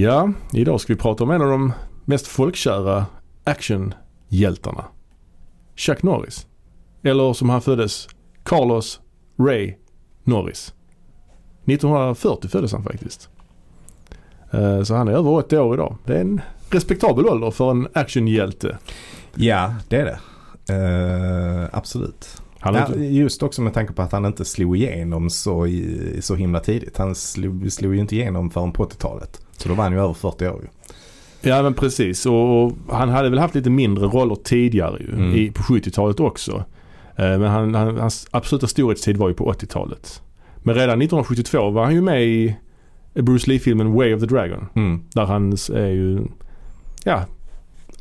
Ja, idag ska vi prata om en av de mest folkkära actionhjältarna. Chuck Norris. Eller som han föddes, Carlos Ray Norris. 1940 föddes han faktiskt. Eh, Så han är över 80 år idag. Det är en respektabel ålder för en actionhjälte. Ja, det är det. Eh, absolut. Ja, just också med tanke på att han inte slog igenom så, i, så himla tidigt. Han slog, slog ju inte igenom förrän på 80-talet. Så då var han ju över 40 år ju. ja men precis och, och han hade väl haft lite mindre roller tidigare ju. Mm. I, på 70-talet också. Eh, Men han, han, hans absoluta storhetstid var ju på 80-talet. Men redan 1972 var han ju med i Bruce Lee-filmen Way of the Dragon. Mm. Där han är ju, ja,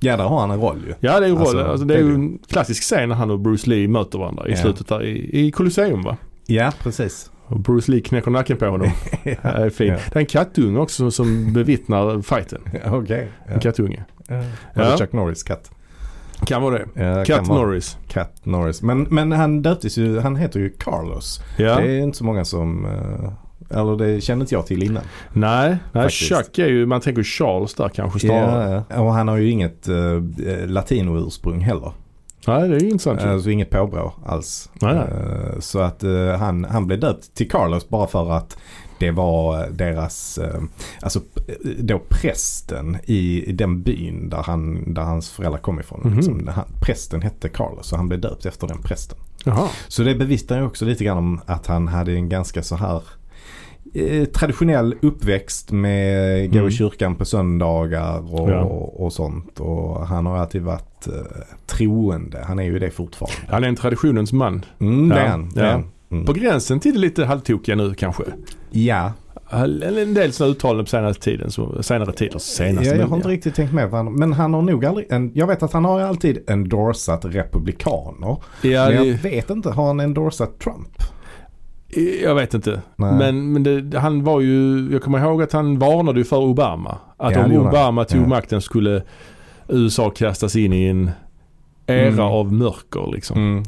Ja, där har han en roll ju. ja det är ju Alltså, roll, alltså, det är ju en klassisk scen när han och Bruce Lee möter varandra i Ja. slutet där i, i Colosseum va. Ja, precis. Och Bruce Lee knäcker nacken på honom. Det är fint. Ja. Det är en kattunge också som bevittnar fighten. En Ja. kattunge. Var Ja. det Chuck Norris katt? Kan vara det. Ja, Cat. Norris. Cat Norris. Men, men han döptes ju, han heter ju Carlos. Ja. Det är inte så många som, eh, eller det kände inte jag till innan. Nej, nej. Chuck är ju, man tänker Charles där kanske snarare. Ja, ja. och han har ju inget uh, latino-ursprung heller. Nej, det är ju intressant. Alltså inget påbrå alls. Nej, nej. Eh, så att eh, han, han blev döpt till Carlos bara för att det var deras, alltså då prästen i, den byn där, han, där hans föräldrar kom ifrån. Mhm. Liksom, han, prästen hette Carlos så han blev döpt efter den prästen. Jaha. Så det bevittnar ju också lite grann om att han hade en ganska så här traditionell uppväxt med gå Mm. i kyrkan på söndagar och, Ja. och sånt. Och han har alltid varit eh, troende. Han är ju det fortfarande. Han är en traditionens man. Mm, det Ja, är han. Det är ja. han. Mm. På gränsen till det lite halvtokiga nu kanske. Ja, Eller en del sådana uttalanden på senare tiden. Senare tider. Senaste. ja, jag har inte riktigt tänkt med han, Men han har nog aldrig, en, jag vet att han har alltid endorsat republikaner. Ja, men jag det, vet inte, har han endorsat Trump? Jag vet inte. Nej. Men, men det, han var ju, jag kommer ihåg att han varnade ju för Obama. Att Ja, om. Obama tog Ja. makten skulle USA kastas in i en era Mm. av mörker liksom. Mm.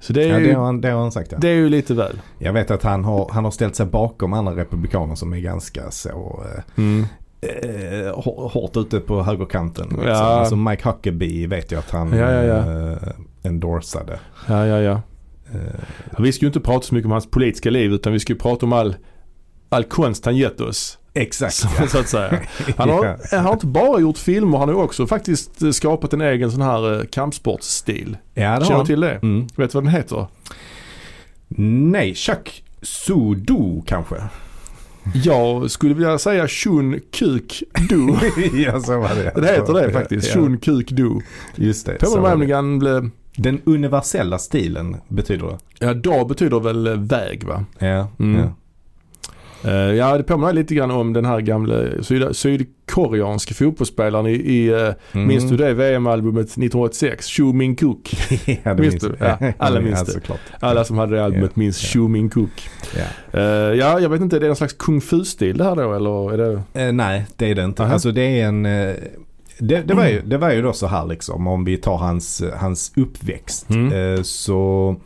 Så det är, Ja, ju, det har, han, det har han sagt ja. det är ju lite väl. Jag vet att han har, han har ställt sig bakom andra republikaner som är ganska så eh, Mm. eh, hår- hårt ute på högerkanten. Liksom. Ja. Alltså Mike Huckabee vet jag att han Ja, ja, ja. eh, endorsade. Ja, ja, ja. Eh, Ja, Vi ska ju inte prata så mycket om hans politiska liv utan vi ska ju prata om all, all konst han gett oss. exakt. Så, så att säga. Han har, han har inte bara gjort filmer, han har också faktiskt eh, skapat en egen sån här eh, kampsportsstil. ja, det har Känner du till det? Mm. Vet du vad den heter? Nej, Chuck Sudo kanske. Jag skulle vilja säga Shun Kuk Du. ja, så var det. Det heter det faktiskt. Ja, Shun Kuk Du. Just det. Påminner mig om Den universella stilen betyder det. ja dag betyder väl väg va? Ja. Mm. ja. Eh, ja det påminner lite grann om den här gamla syd, sydkoreanska fotbollsspelaren i, i eh, Mm. minns du det VM-albumet 1986? Shu Min Kuk. ja, Minns minns du? Ja, alla minns ja, det. Såklart. Alla som hade det albumet minns ja. Shu Min Kuk. Ja. Eh, ja, jag vet inte, är det någon slags kung fu-stil det här då eller är det? Nej, det är det inte. Aha. Alltså det är en... det, det, var ju, det var ju då så här liksom om vi tar hans, hans uppväxt. Mm. Eh, så,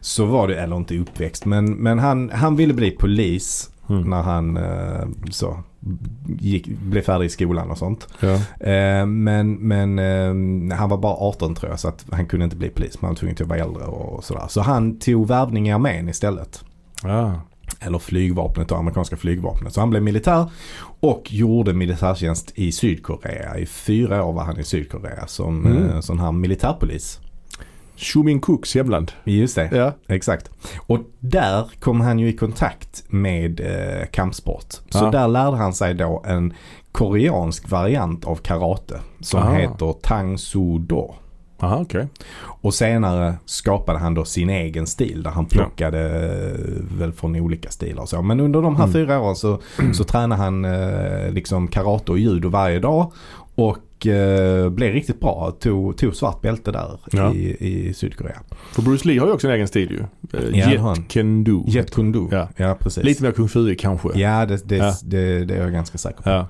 så var det, eller inte uppväxt, men, men han, han ville bli polis Mm. när han eh, så, gick, blev färdig i skolan och sånt. Ja. Eh, men men eh, han var bara 18 tror jag så att han kunde inte bli polis. Man var tvungen att vara äldre och sådär. Så han tog värvning i armén istället. Ah. Eller flygvapnet, det amerikanska flygvapnet. Så han blev militär och gjorde militärtjänst i Sydkorea. I fyra år var han i Sydkorea som Mm. eh, sån här militärpolis. Shu Min Kuks hemland. Just det, Ja. exakt. Och där kom han ju i kontakt med eh, kampsport. Så Ja. där lärde han sig då en koreansk variant av karate som Ah. heter Tang Soo Do. Aha, okej. Och senare skapade han då sin egen stil där han plockade eh, väl från olika stilar och så. Men under de här Mm. fyra åren så, så tränade han eh, liksom karate och judo varje dag. Och eh, blev riktigt bra. Tog, tog svart bälte där Ja. i, i Sydkorea. För Bruce Lee har ju också en egen stil ju. Uh, Ja, Jet har han. Can Do. Jet Kune Do. Ja. ja precis. Lite mer kung fu kanske. Ja, det, det, Ja. Det, det är jag ganska säker på. Ja.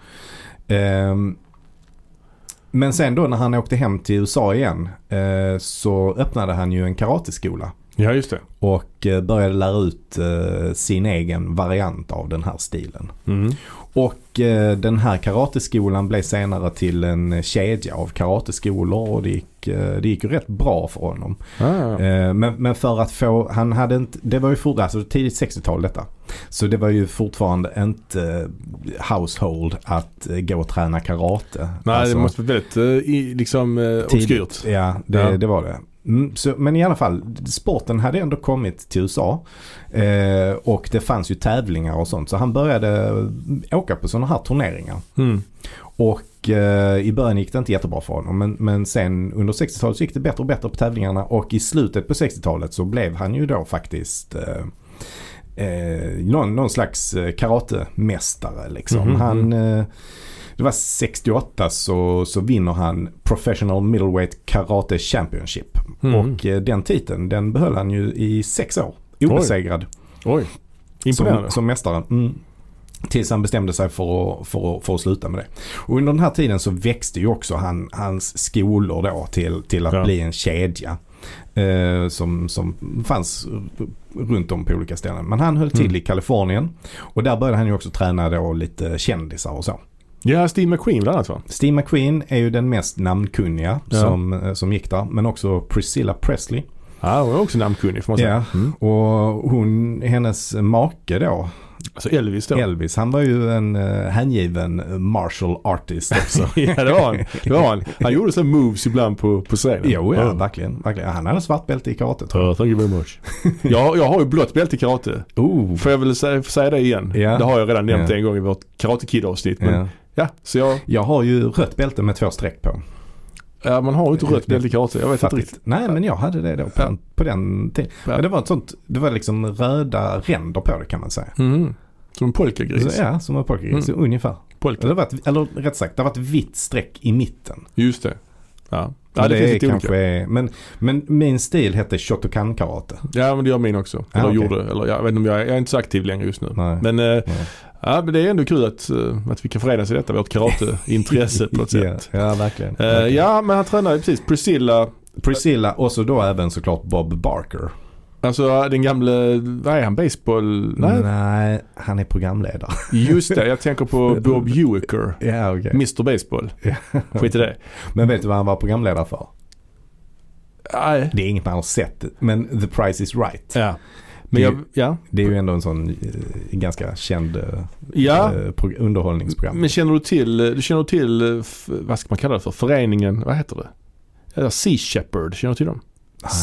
Men sen då när han åkte hem till USA igen eh, så öppnade han ju en karateskola. Ja, just det. och eh, började lära ut eh, sin egen variant av den här stilen. Mm. Och eh, den här karateskolan blev senare till en kedja av karateskolor och det gick, det gick ju rätt bra för honom. Ah, ja. Eh, men, men för att få, han hade inte, det var ju fortfarande, alltså tidigt 60-tal detta. Så det var ju fortfarande inte eh, household att eh, gå och träna karate. Nej, alltså, det måste vara väldigt eh, liksom, eh, tidigt. obskyrt. Ja, det, Ja. det var det. Mm, så, men i alla fall, sporten hade ändå kommit till USA. Eh, och det fanns ju tävlingar och sånt. Så han började åka på sådana här turneringar. Mm. Och eh, i början gick det inte jättebra för honom. Men, men sen under 60-talet så gick det bättre och bättre på tävlingarna. Och i slutet på 60-talet så blev han ju då faktiskt eh, eh, någon, någon slags eh, karatemästare liksom. Mhm, Han, eh, det var 68 så, så vinner han Professional Middleweight Karate Championship. Mm. Och eh, den titeln den behöll han ju i sex år. Obesegrad Oj, imponerande. som, som mästare. Mm. Tills han bestämde sig för att, för, att, för att sluta med det. Och under den här tiden så växte ju också han, hans skolor då till, till att Ja. bli en kedja. Eh, som, som fanns runt om på olika ställen. Men han höll till Mm. i Kalifornien. Och där började han ju också träna då lite kändisar och så. Ja, Steve McQueen bland annat va? Steve McQueen är ju den mest namnkunniga Ja. som, eh, som gick där. Men också Priscilla Presley. Ja, hon är också namnkunnig får man säga. Ja. Mm. Och hon, hennes make då, Alltså Elvis då. Elvis, han var ju en uh, hängiven eh, martial artist också. ja, det var han. Det var han. Han gjorde så moves ibland på, på scenen. jo, ja, verkligen, verkligen. Han hade svart bälte i karate tror jag. Ja, thank you very much. jag, jag har ju blått bälte i karate. Oh, Får jag väl säga, säga det igen? Ja. Det har jag redan nämnt Ja. en gång i vårt Karate Kid-avsnitt. Men ja. ja. så jag, Jag har ju rött bälte med två streck på. Ja, man har ju inte rött bälte i karate. Jag vet inte riktigt. Nej, men jag hade det då på, Ja. den, på den tiden. Ja. Men det var ett sånt, det var liksom röda ränder på det kan man säga. Mm. Som en polkagris. Så, ja, som en polkagris, Mm. ungefär. Polka. Det var ett, eller rätt sagt, det var ett vitt streck i mitten. Just det. Ja, ja det, finns är lite kanske, olika. men, men min stil hette Shotokan karate. Ja, men det gör min också. Ah, Eller okej. gjorde. Eller jag vet inte om jag, jag är inte så aktiv längre just nu. Nej. Men, eh. Ja, men det är ändå kul att, eh, att vi kan förenas i detta, vårt karate-intresse på ett sätt. Ja, ja verkligen. Eh, verkligen. ja, men han tränade ju precis. Priscilla, Priscilla och så då även såklart Bob Barker. alltså den gamle, vad är han, baseball? Nej, Nej, han är programledare. just det. Jag tänker på Bob Uecker. ja, okej. Mr Baseball. Skit i det. Men vet du vad han var programledare för? Nej. Det är inget man har sett, men The Price is Right. Ja. Men Det- jag, ja. Det är ju ändå en sån eh, ganska känd eh, Ja. eh, pro- underhållningsprogram. Men känner du till, du känner till, vad ska man kalla det för, föreningen, vad heter det? Ja, Sea Shepherd, känner du till dem?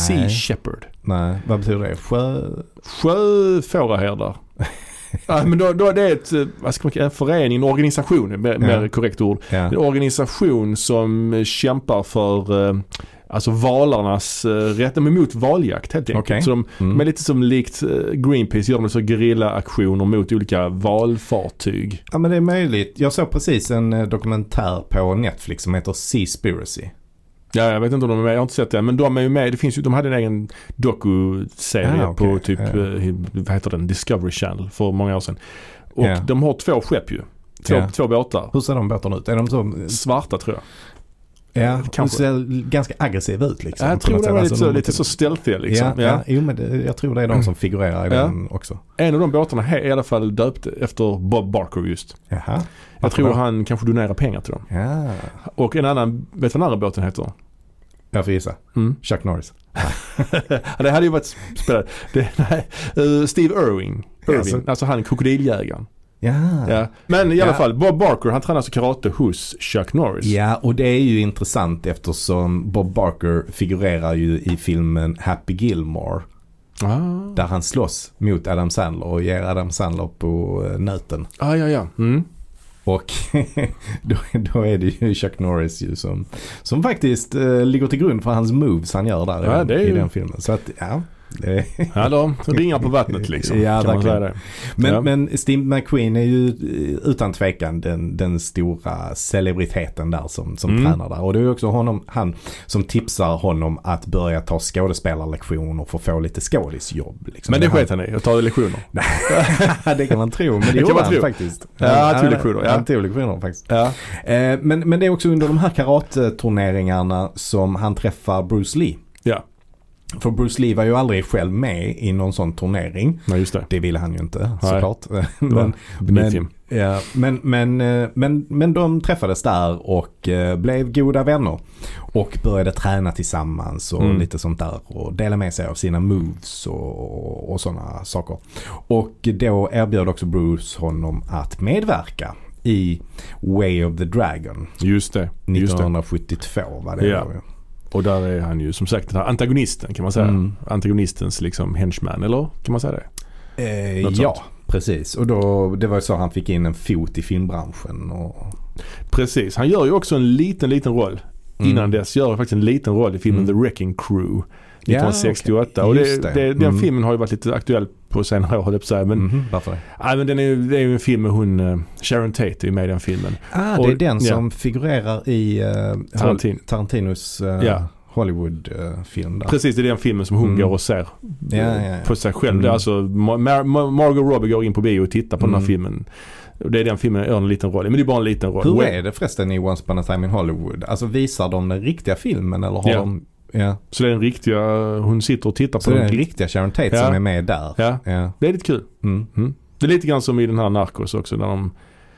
Sea Nej. Shepherd. Nej, vad betyder det? Sjö... Sjöfåraherdar. ja, men då, då är det ett, vad ska man kalla en förening, en organisation, mer, mer korrekt ord. Ja. En organisation som kämpar för Alltså valarnas eh, rätt, de är emot valjakt helt enkelt. Okej. Så de, Mm. Men lite som likt eh, Greenpeace gör de så gerillaaktioner mot olika valfartyg. Ja men det är möjligt. Jag såg precis en eh, dokumentär på Netflix som heter Seaspiracy. Ja, jag vet inte om de är med, jag har inte sett det. Men de är ju med, det finns ju, de hade en egen doku-serie Ah, okej. på typ, eh, vad heter den, Discovery Channel för många år sedan. Och Ja. de har två skepp ju. Två, Ja. två båtar. Hur ser de båtarna ut? Är de så... Svarta tror jag. Ja, de kanske. ser ganska aggressiva ut liksom. Ja, jag tror det var lite Alltså, så, de- lite så stealthiga liksom. Ja, ja. Jo, men det, jag tror det är de som figurerar i Ja. den också. En av de båtarna är i alla fall döpt efter Bob Barker just. Jaha. Jag Varför tror då? han kanske donerar pengar till dem. Ja, Och en annan, vet du vad den andra båten heter? jag får gissa. Mm. Chuck Norris. det hade ju varit spännande. Det, nej, eh, Steve Irving. Irving. Alltså. Alltså han krokodiljägaren. Ja. Ja. Men i alla Ja. fall, Bob Barker han tränar alltså karate hos Chuck Norris. Ja, och det är ju intressant eftersom Bob Barker figurerar ju i filmen Happy Gilmore. Ah. Där han slåss mot Adam Sandler och ger Adam Sandler på eh, nöten. ah, ja, ja. Mm. Och då, då är det ju Chuck Norris ju som, som faktiskt eh, ligger till grund för hans moves han gör där i, Ja, den, det är i den filmen. Så att ja, Ja, de ringar på vattnet liksom. Ja, kan man verkligen. säga det. Men, Ja. men Steve McQueen är ju eh, utan tvekan den, den stora celebriteten där som, som Mm. tränar där. Och det är också honom, han som tipsar honom att börja ta skådespelarlektioner för att få lite skådisjobb. Liksom. Men det sket han i, att ta lektioner. det kan man tro, men det, gjorde man han tro. faktiskt. Ja, han tog lektioner, ja. Han tog lektioner faktiskt. Ja. Eh, men, men det är också under de här karateturneringarna som han träffar Bruce Lee. ja. För Bruce Lee var ju aldrig själv med i någon sån turnering. Nej, just det. Det ville han ju inte såklart. Det men, him. ja, men, men, eh, men, men de träffades där och eh, blev goda vänner. Och började träna tillsammans och Mm. lite sånt där. Och dela med sig av sina moves och, och sådana saker. Och då erbjöd också Bruce honom att medverka i Way of the Dragon. Just det. Just det. 1972 var det Ja. Och där är han ju som sagt den här antagonisten kan man säga. Mm. Antagonistens liksom henchman, eller kan man säga det? Eh, ja, sånt. precis. Och då, det var ju så han fick in en fot i filmbranschen. Och, Precis. Han gör ju också en liten, liten roll. Mm. Innan dess gör han faktiskt en liten roll i filmen Mm. The Wrecking Crew. Ja, 1968. okej. Och det, det. det. den Mm. filmen har ju varit lite aktuell på senare år höll jag. Men, Mhm, varför nej, men den är, det är ju en film med hon uh, Sharon Tate är med i den filmen. Ah, Och- det är den ja. som figurerar i uh, Tarantino. Tarantinos eh, Ja. Hollywood-film där. Precis, det är den filmen som hon Mm. går och ser Ja, ja, ja. på sig själv. Mm. Det är alltså Mar- Mar- Margot Robbie går in på bio och tittar på den Mm. här filmen. Och det är den filmen gör en liten roll. Men det är bara en liten roll. Hur är det förresten i Once upon a time in Hollywood? Alltså visar de den riktiga filmen eller har Ja. de... Ja. Så det är en riktiga, hon sitter och tittar Så på det är den. den riktiga Sharon Tate Ja. som är med där? Ja, Ja. det är lite kul. Mm. Mm. Det är lite grann som i den här Narcos också. När de,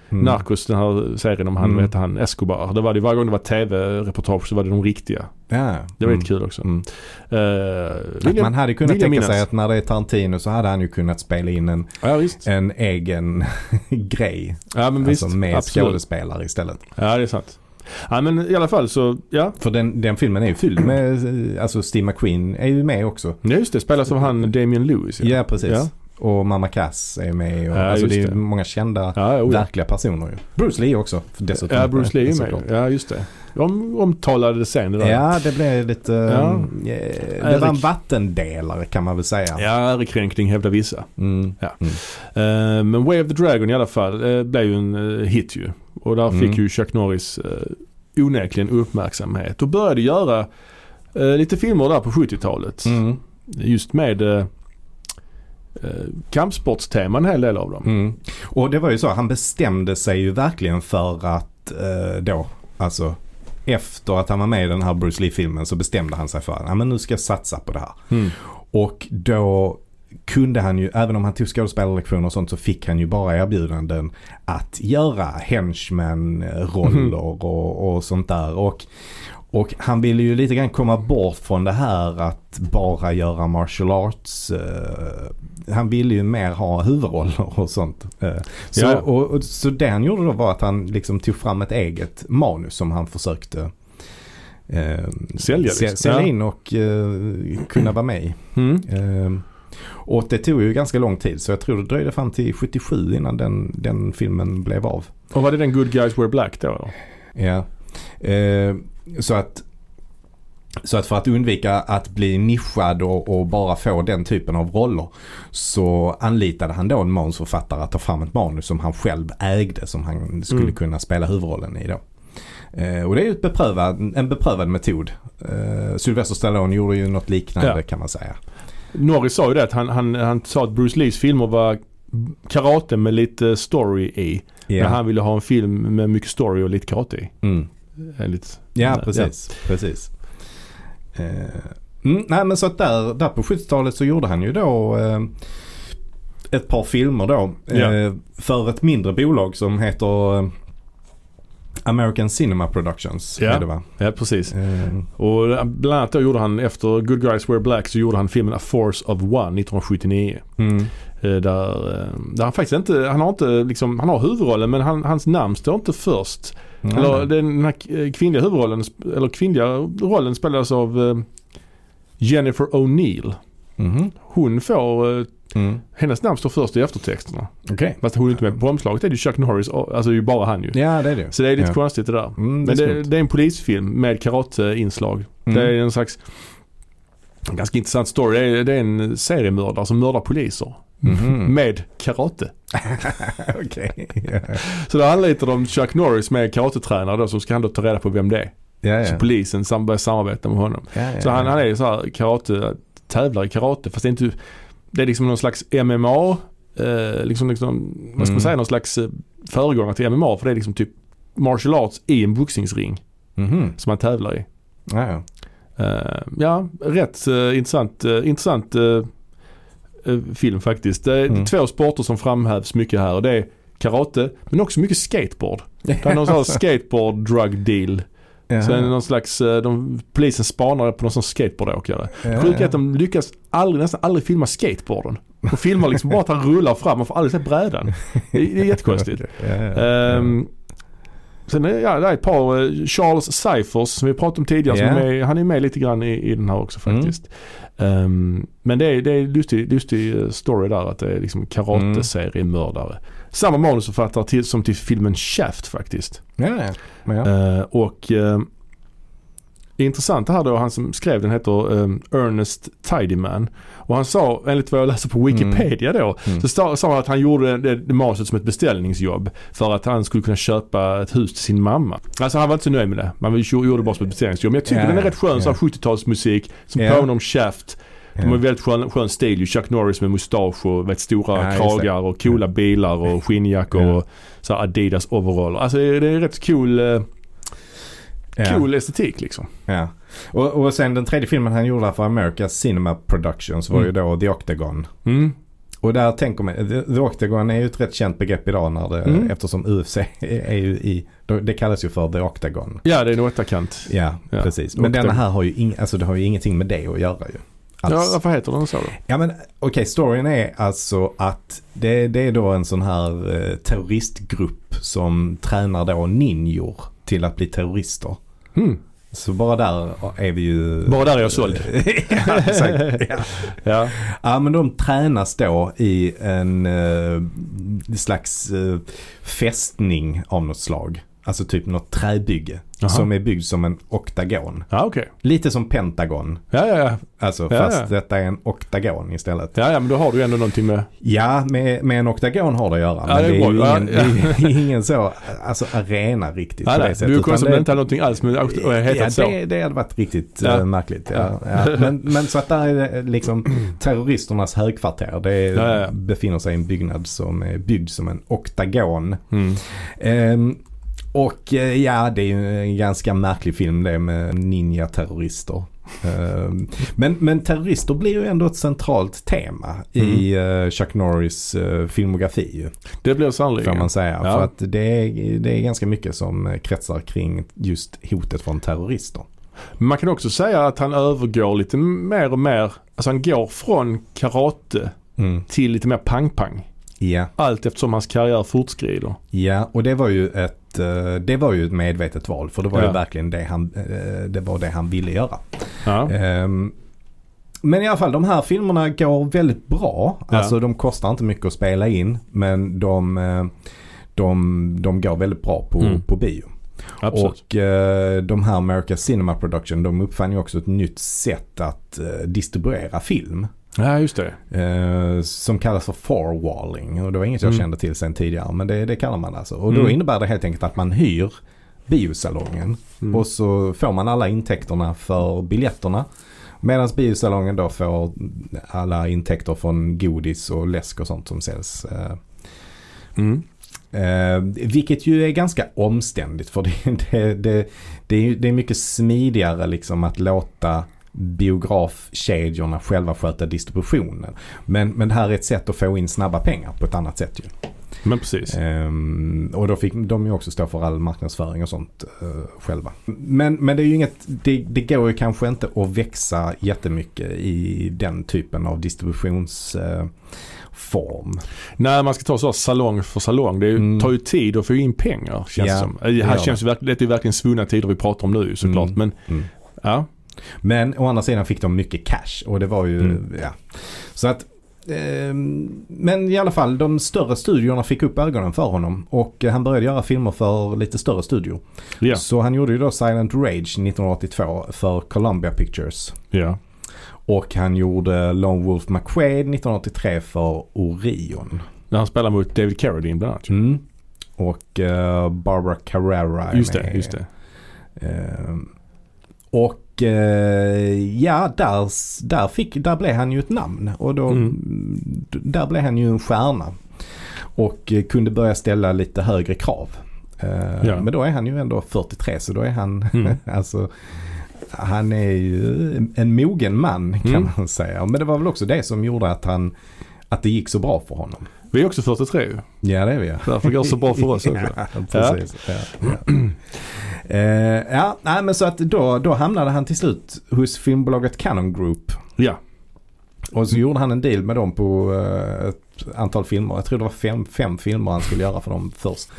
Mm. Narcos, den här serien om han, Mm. vad heter han, Escobar. Det var det, varje gång det var tv-reportage så var det de riktiga. Ja. Det var mm. lite kul också. Mm. Uh, Att man hade kunnat jag tänka minnas. sig att när det är Tarantino så hade han ju kunnat spela in en, visst. en egen grej. Ja men visst. alltså med Absolut. skådespelare istället. Ja det är sant. Ja men i alla fall så, ja. För den, den filmen är ju fylld med, alltså Steve McQueen är ju med också. Ja just det, spelas av han Damien Lewis. Ja, precis. Ja. Och Mamma Cass är med. Och, Ja, alltså det är det. många kända Ja, oh, ja. verkliga personer ju. Bruce Lee också dessutom. ja Bruce Lee är med. Ja just det. De omtalade scenen där. Ja, det blev lite... Ja. eh, det var en vattendelare kan man väl säga. Ja, ärekränkning hävdar vissa. Mm. Ja. Mm. Eh, men Way of the Dragon i alla fall uh, blev ju en eh, hit ju. Och där Mm. fick ju Chuck Norris uh, onekligen uppmärksamhet. Och började göra lite filmer där på 70-talet. Mm. Just med uh, kampsportsteman en hel del av dem. Mm. Och det var ju så, han bestämde sig ju verkligen för att eh, då, alltså efter att han var med i den här Bruce Lee-filmen så bestämde han sig för att men nu ska jag satsa på det här. Mm. Och då kunde han ju, även om han tog skådespelarlektioner och sånt så fick han ju bara erbjudanden att göra henchman-roller Mhm. och, och sånt där. Och, och han ville ju lite grann komma bort från det här att bara göra martial arts. Eh, han ville ju mer ha huvudroller och sånt. Eh, så, Ja. och, och, så det han gjorde då var att han liksom tog fram ett eget manus som han försökte eh, Sälja, sä- liksom. sälja Ja. in och eh, kunna vara med i. Mm. Ehm, och det tog ju ganska lång tid så jag tror det dröjde fram till 77 innan den, den filmen blev av. Och var det den Good Guys Wear Black då? Ja. Ehm, så att så att för att undvika att bli nischad och, och bara få den typen av roller så anlitade han då en manusförfattare att ta fram ett manus som han själv ägde som han skulle Mm. kunna spela huvudrollen i då. Eh, och det är ju beprövad, en beprövad metod. Eh, Sylvester Stallone gjorde ju något liknande Ja. kan man säga. Norris sa ju det att han, han, han sa att Bruce Lees filmer var karate med lite story i. Ja. Men han ville ha en film med mycket story och lite karate i. Mm. Enligt, Ja, precis. precis. Eh, mm, nej men så att där, där på 70-talet så gjorde han ju då eh, ett par filmer då. Ja. Eh, för ett mindre bolag som heter eh, American Cinema Productions. Ja. Är det va? Ja, precis. Eh, Och bland annat då gjorde han efter Good Guys Wear Black så gjorde han filmen A Force of One 1979. mm, Eh, Där, eh, där han faktiskt inte, han har inte liksom, han har huvudrollen men han, hans namn står inte först. nej, Eller den här kvinnliga huvudrollen, eller kvinnliga rollen spelas av eh, Jennifer O'Neill. Mhm. Hon får, eh, Mm. hennes namn står först i eftertexterna. Okej. Fast hon är inte med på omslaget. Det är ju Chuck Norris, alltså det är ju bara han ju. Ja det är det. Så det är lite ja. konstigt det där. Mm, det Men det, det är en polisfilm med karateinslag. Mm. Det är en slags ganska intressant story. Det är, det är en seriemördare som mördar poliser. Mhm. Med karate. Okej. Ja, Så då anlitar de Chuck Norris med karatetränare då så ska han då ta reda på vem det är. ja. Så ja. polisen börjar samarbeta med honom. Så han, han är ju så här karate, tävlar i karate fast det är inte, det är liksom någon slags MMA, eh, liksom, liksom vad ska Mm. man säga, någon slags eh, föregångare till MMA för det är liksom typ martial arts i en boxningsring Mhm. som han tävlar i. Ja. Eh, ja, rätt eh, intressant, eh, intressant eh, film faktiskt. Det är Mm. två sporter som framhävs mycket här och det är karate men också mycket skateboard. Det är någon sån här skateboard drug deal. Jaha. Så är det någon slags, eh, de, polisen spanar på någon sån skateboardåkare. Ja, Sjukt ja. att de lyckas aldrig, nästan aldrig filma skateboarden. De filmar liksom bara att han rullar fram, man får aldrig se brädan. Det, är- det är jättekonstigt. Ja, ja. Ehm, sen är ja, det är ett par, eh, Charles Cyphers som vi pratade om tidigare, som Ja. är med, han är med lite grann i, i den här också faktiskt. Ehm, men det är, det är lustig, lustig eh, story där att det är liksom karateseriemördare. Samma manusförfattare till, som till filmen Shaft faktiskt. ja, ja. Ja. Eh, och eh, det intressanta här då, han som skrev den heter um, Ernest Tidyman. Och han sa, enligt vad jag läser på Wikipedia då, Mm. så sa, han att han gjorde det, det manuset som ett beställningsjobb. För att han skulle kunna köpa ett hus till sin mamma. Alltså han var inte så nöjd med det. Man gjorde det bara som ett beställningsjobb. Men jag tycker Ja, den är rätt skön, ja. 70-talsmusik som Ja. påminner om Shaft. De har Ja. väldigt skön, skön stil. Chuck Norris med mustasch och vet, stora Ja, kragar och coola bilar och skinnjackor Ja. och så Adidas overaller. Alltså det är, det är rätt cool, eh, Ja. cool estetik liksom. Ja. Och, och sen den tredje filmen han gjorde för America's Cinema Productions var Mm. ju då The Octagon. Mm. Och där tänker man, The, Octagon är ju ett rätt känt begrepp idag när det, Mm. eftersom UFC är, ju i, det kallas ju för The Octagon. Ja det är en åttakant. Ja, Ja. precis. Men Octagon. denna här har ju, ing, alltså det har ju ingenting med det att göra ju. Ja Alls. varför heter den så då? Ja men okej, storyn är alltså att det, det är då en sån här eh, terroristgrupp som tränar då ninjor till att bli terrorister. Hmm. Så bara där är vi ju... Bara där är jag såld. ja, exakt. Ja. Ja. ja men de tränas då i en eh, slags eh, fästning av något slag. Alltså typ något träbygge. Jaha. Som är byggd som en oktagon. Ja okej. Lite som Pentagon. Ja, ja, ja. Alltså Ja, fast ja. detta är en oktagon istället. Ja, ja men då har du ändå någonting med... Ja, med, med en oktagon har det att göra. Ja, men det är det är ju ingen, det är ingen så, alltså arena riktigt på det sättet. Du är konstigt inte någonting alls med ja, så. det, det hade varit riktigt eh, märkligt. Men, men så att där är det liksom terroristernas högkvarter. Det befinner sig i en byggnad som är byggd som en oktagon. Mm. Ehm, och eh, ja, det är ju en ganska märklig film det med ninja-terrorister. Ehm, men, men terrorister blir ju ändå ett centralt tema i Mm. eh, Chuck Norris eh, filmografi Det blir får sannolikt. man säga. Ja. För att det är, det är ganska mycket som kretsar kring just hotet från terrorister. Man kan också säga att han övergår lite mer och mer, alltså han går från karate Mm. till lite mer pang-pang. Ja, Allt eftersom hans karriär fortskrider. ja, och det var ju ett eh, det var ju ett medvetet val för det var Ja. ju verkligen det han, eh, det var det han ville göra. Ja. Ehm, men i alla fall de här filmerna går väldigt bra. Ja. Alltså de kostar inte mycket att spela in men de, eh, de, de går väldigt bra på, Mm. på bio. Absolut. Och de här America Cinema Production de uppfann ju också ett nytt sätt att distribuera film. Ja, just det. Eh, som kallas för forwalling och det var inget jag Mm. kände till sen tidigare men det, det kallar man alltså. Och då Mm. innebär det helt enkelt att man hyr biosalongen Mm. och så får man alla intäkterna för biljetterna. Medan biosalongen då får alla intäkter från godis och läsk och sånt som säljs. Eh, Mm. Eh, vilket ju är ganska omständigt för det, det, det, det, är, det är mycket smidigare liksom att låta biografkedjorna själva sköta distributionen. Men, men det här är ett sätt att få in snabba pengar på ett annat sätt ju. Men precis. Ehm, och då fick de ju också stå för all marknadsföring och sånt eh, själva. Men, men det är ju inget, det, det går ju kanske inte att växa jättemycket i den typen av distributionsform. När man ska ta så salong för salong. Det är Mm. tar ju tid att få in pengar känns Ja, det som. Det det här känns ju verkligen, det är verkligen svunna tider vi pratar om nu såklart. Mm. Men Mm. ja. Men å andra sidan fick de mycket cash och det var ju, Mm. ja. Så att, ehm, men i alla fall de större studiorna fick upp ögonen för honom och eh, han började göra filmer för lite större studio. Ja. Så han gjorde ju då Silent Rage 1982 för Columbia Pictures. ja. Och han gjorde Lone Wolf McQuaid 1983 för Orion. När han spelar mot David Carradine bland annat. Mm. Och eh, Barbara Carrera Just det, med. just det. Ehm, och eh, ja, där, där, fick, där blev han ju ett namn. Och då, Mm. där blev han ju en stjärna. Och eh, kunde börja ställa lite högre krav. Eh, Ja. Men då är han ju ändå 43 så då är han Mm. alltså han är ju en mogen man kan Mm. man säga. Men det var väl också det som gjorde att han att det gick så bra för honom. Vi är också 43 ju. Ja det är vi. Därför går det så bra för oss också. ja, precis. Ja. Ja, Eh, ja, nej, men så att då, då hamnade han till slut hos filmbolaget Canon Group. Ja, Och så gjorde han en deal med dem på eh, ett antal filmer. Jag tror det var fem, fem filmer han skulle göra för dem först.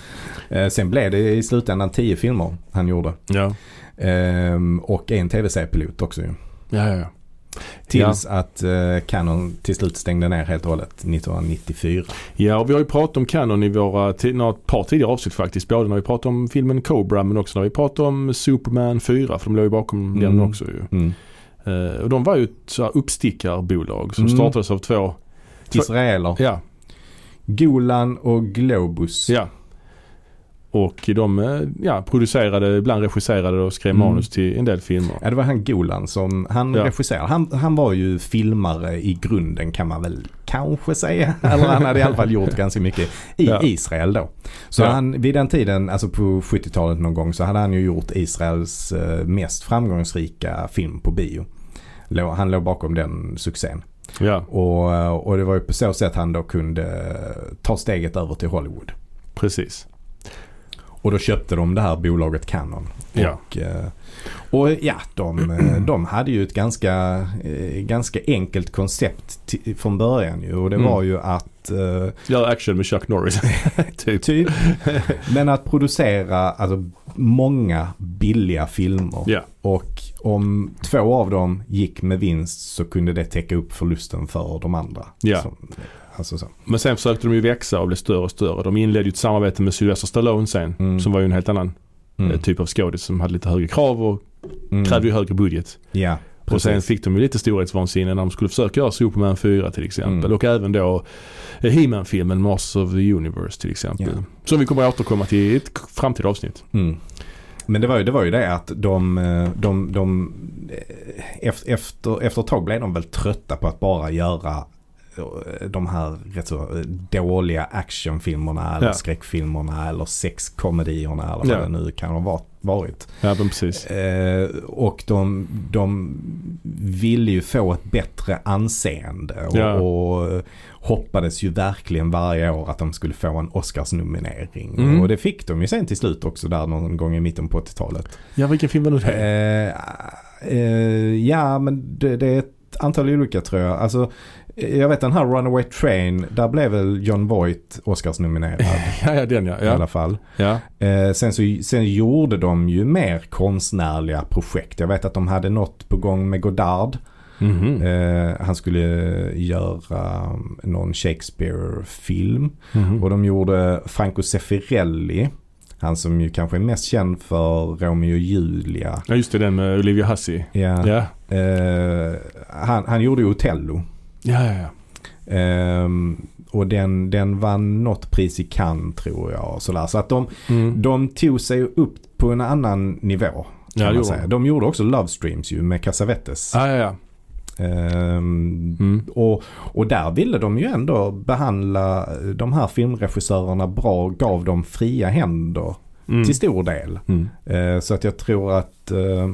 Eh, sen blev det i slutändan tio filmer han gjorde. ja, Ehm, och en tv-seriepilot också ju. ja, ja. Tills att eh, Canon till slut stängde ner helt och hållet 1994. Ja, och vi har ju pratat om Canon i våra några par tidigare avsnitt faktiskt. Både när vi pratade om filmen Cobra men också när vi pratade om Superman 4 för de låg ju bakom Mm. den också ju. Mm. Eh, och de var ju ett uppstickarbolag som Mm. startades av två, Två- Israeler. ja, Golan och Globus. ja. Och de eh, ja, producerade, ibland regisserade och skrev Mm. manus till en del filmer. Ja, det var han Golan som han Ja. regisserade. Han, han var ju filmare i grunden kan man väl kanske säga. Eller han hade i alla fall gjort ganska mycket i Ja. Israel då. Så Ja. han, vid den tiden, alltså på 70-talet någon gång, så hade han ju gjort Israels eh, mest framgångsrika film på bio. Han låg bakom den succén. Ja, Och, eh, och det var ju på så sätt han då kunde ta steget över till Hollywood. precis. Och då köpte de det här bolaget Canon. Ja. Och, eh, och ja, de, eh, de hade ju ett ganska, eh, ganska enkelt koncept från början ju. Och det Mm. var ju att eh, Gör action med Chuck Norris. typ. typ, men att producera alltså, många billiga filmer. Ja, Och om två av dem gick med vinst så kunde det täcka upp förlusten för de andra. Ja. Så, alltså så. men sen försökte de ju växa och bli större och större. De inledde ju ett samarbete med Sylvester Stallone sen. Mm. Som var ju en helt annan Mm. eh, typ av skådis som hade lite högre krav och Mm. krävde ju högre budget. Ja, Och sen fick de ju lite storhetsvansinne när de skulle försöka göra Superman 4 till exempel. Mm. Och även då eh, He-Man-filmen Masters of the Universe till exempel. Ja. Som vi kommer att återkomma till i ett framtida avsnitt. Mm. Men det var, ju, det var ju det att de, eh, de, de ef- efter, efter ett tag blev de väl trötta på att bara göra de här rätt så eh, dåliga actionfilmerna eller Ja. skräckfilmerna eller sexkomedierna eller vad Ja. det nu kan ha va- varit. Ja men precis. Eh, och de, de ville ju få ett bättre anseende och, Ja. och hoppades ju verkligen varje år att de skulle få en Oscarsnominering. Mm. Och det fick de ju sen till slut också där någon gång i mitten på 80-talet. Ja vilken film var det? Eh, eh, ja men det, det är ett antal olika tror jag. Alltså, eh, jag vet den här Runaway Train, där blev väl John Voight Oscarsnominerad Ja, ja den ja. i ja. alla fall. ja. Eh, sen, så, sen gjorde de ju mer konstnärliga projekt. Jag vet att de hade något på gång med Godard. Mhm. Eh, han skulle göra någon Shakespeare-film. Mhm. Och de gjorde Franco Zeffirelli. Han som ju kanske är mest känd för Romeo och Julia. Ja just det, den med Olivia Hussey. Ja. Ja. Eh, han, han gjorde ju Otello. Ja, ja, ja. Ehm, och den, den vann något pris i Cannes tror jag. Och sådär. Så att de, Mm. de tog sig upp på en annan nivå. Ja, man säga. de. de gjorde också Love Streams ju med Cassavetes. Ja, ja, ja. Ehm, Mm. och, och där ville de ju ändå behandla de här filmregissörerna bra gav dem fria händer Mm. till stor del. Eh, så att jag tror att eh,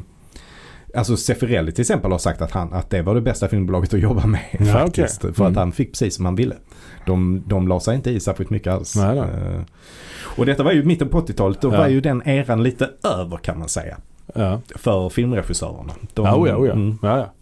Alltså Zeffirelli till exempel har sagt att, han, att det var det bästa filmbolaget att jobba med Ja, faktiskt. okej. För att Mm. han fick precis som han ville. De, de la sig inte i särskilt mycket alls. Nej, nej. Eh, och detta var ju mitten på 80-talet. Då Ja. var ju den eran lite över kan man säga. Ja. För filmregissörerna. De, Ja, oh ja, oh. Mm, ja, ja.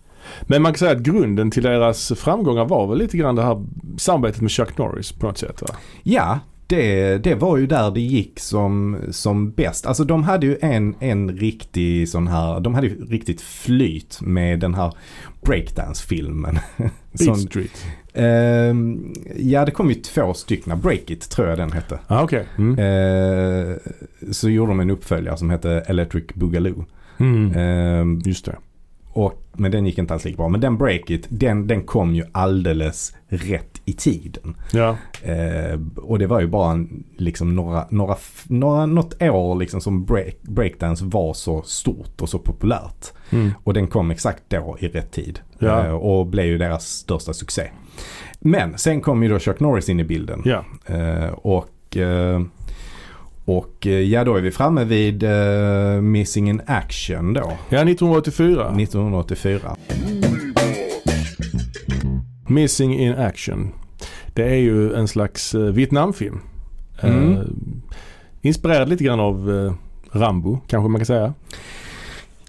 Men man kan säga att grunden till deras framgångar var väl lite grann det här samarbetet med Chuck Norris på något sätt va? Ja, det, det var ju där det gick som, som bäst. Alltså de hade ju en, en riktig sån här, de hade ju riktigt flyt med den här breakdance-filmen. Beat Street. ehm, ja, det kom ju två stycken. Break It tror jag den hette. Ja, okej. Mm. Eh, så gjorde de en uppföljare som hette Electric Boogaloo. Mm. Ehm, Just det. Och, men den gick inte alls lika bra. Men den Break It, den, den kom ju alldeles rätt i tiden. Ja. Eh, och det var ju bara en, liksom några, några, några, något år liksom som break, breakdance var så stort och så populärt. Mm. Och den kom exakt då i rätt tid. Ja. Eh, och blev ju deras största succé. Men sen kom ju då Chuck Norris in i bilden. Ja. Eh, och, eh, Och eh, ja, då är vi framme vid eh, Missing in Action då. Ja, 1984. 1984. Missing in Action. Det är ju en slags eh, Vietnamfilm. Mm. Eh, inspirerad lite grann av Rambo kanske man kan säga.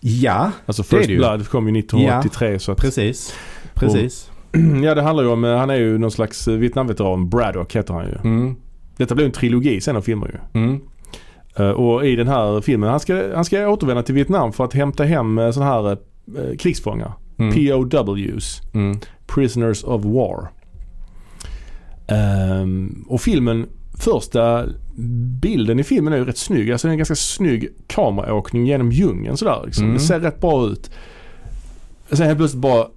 Ja, Alltså är First det ju. Blood kom ju 1983 så att, precis. Precis. Ja det handlar ju om, han är ju någon slags Vietnamveteran. Braddock heter han ju. Mm. Detta blev en trilogi sen av filmer ju. Mm. Eh, och i den här filmen, han ska, han ska återvända till Vietnam för att hämta hem uh, sådana här eh, krigsfångar. Mm. POWs. Mm. Prisoners of War. Ehm, och filmen, första bilden i filmen är ju rätt snygg. Alltså det är en ganska snygg kameraåkning genom djungeln sådär. Liksom. Mm. Det ser rätt bra ut. Sen helt plötsligt bara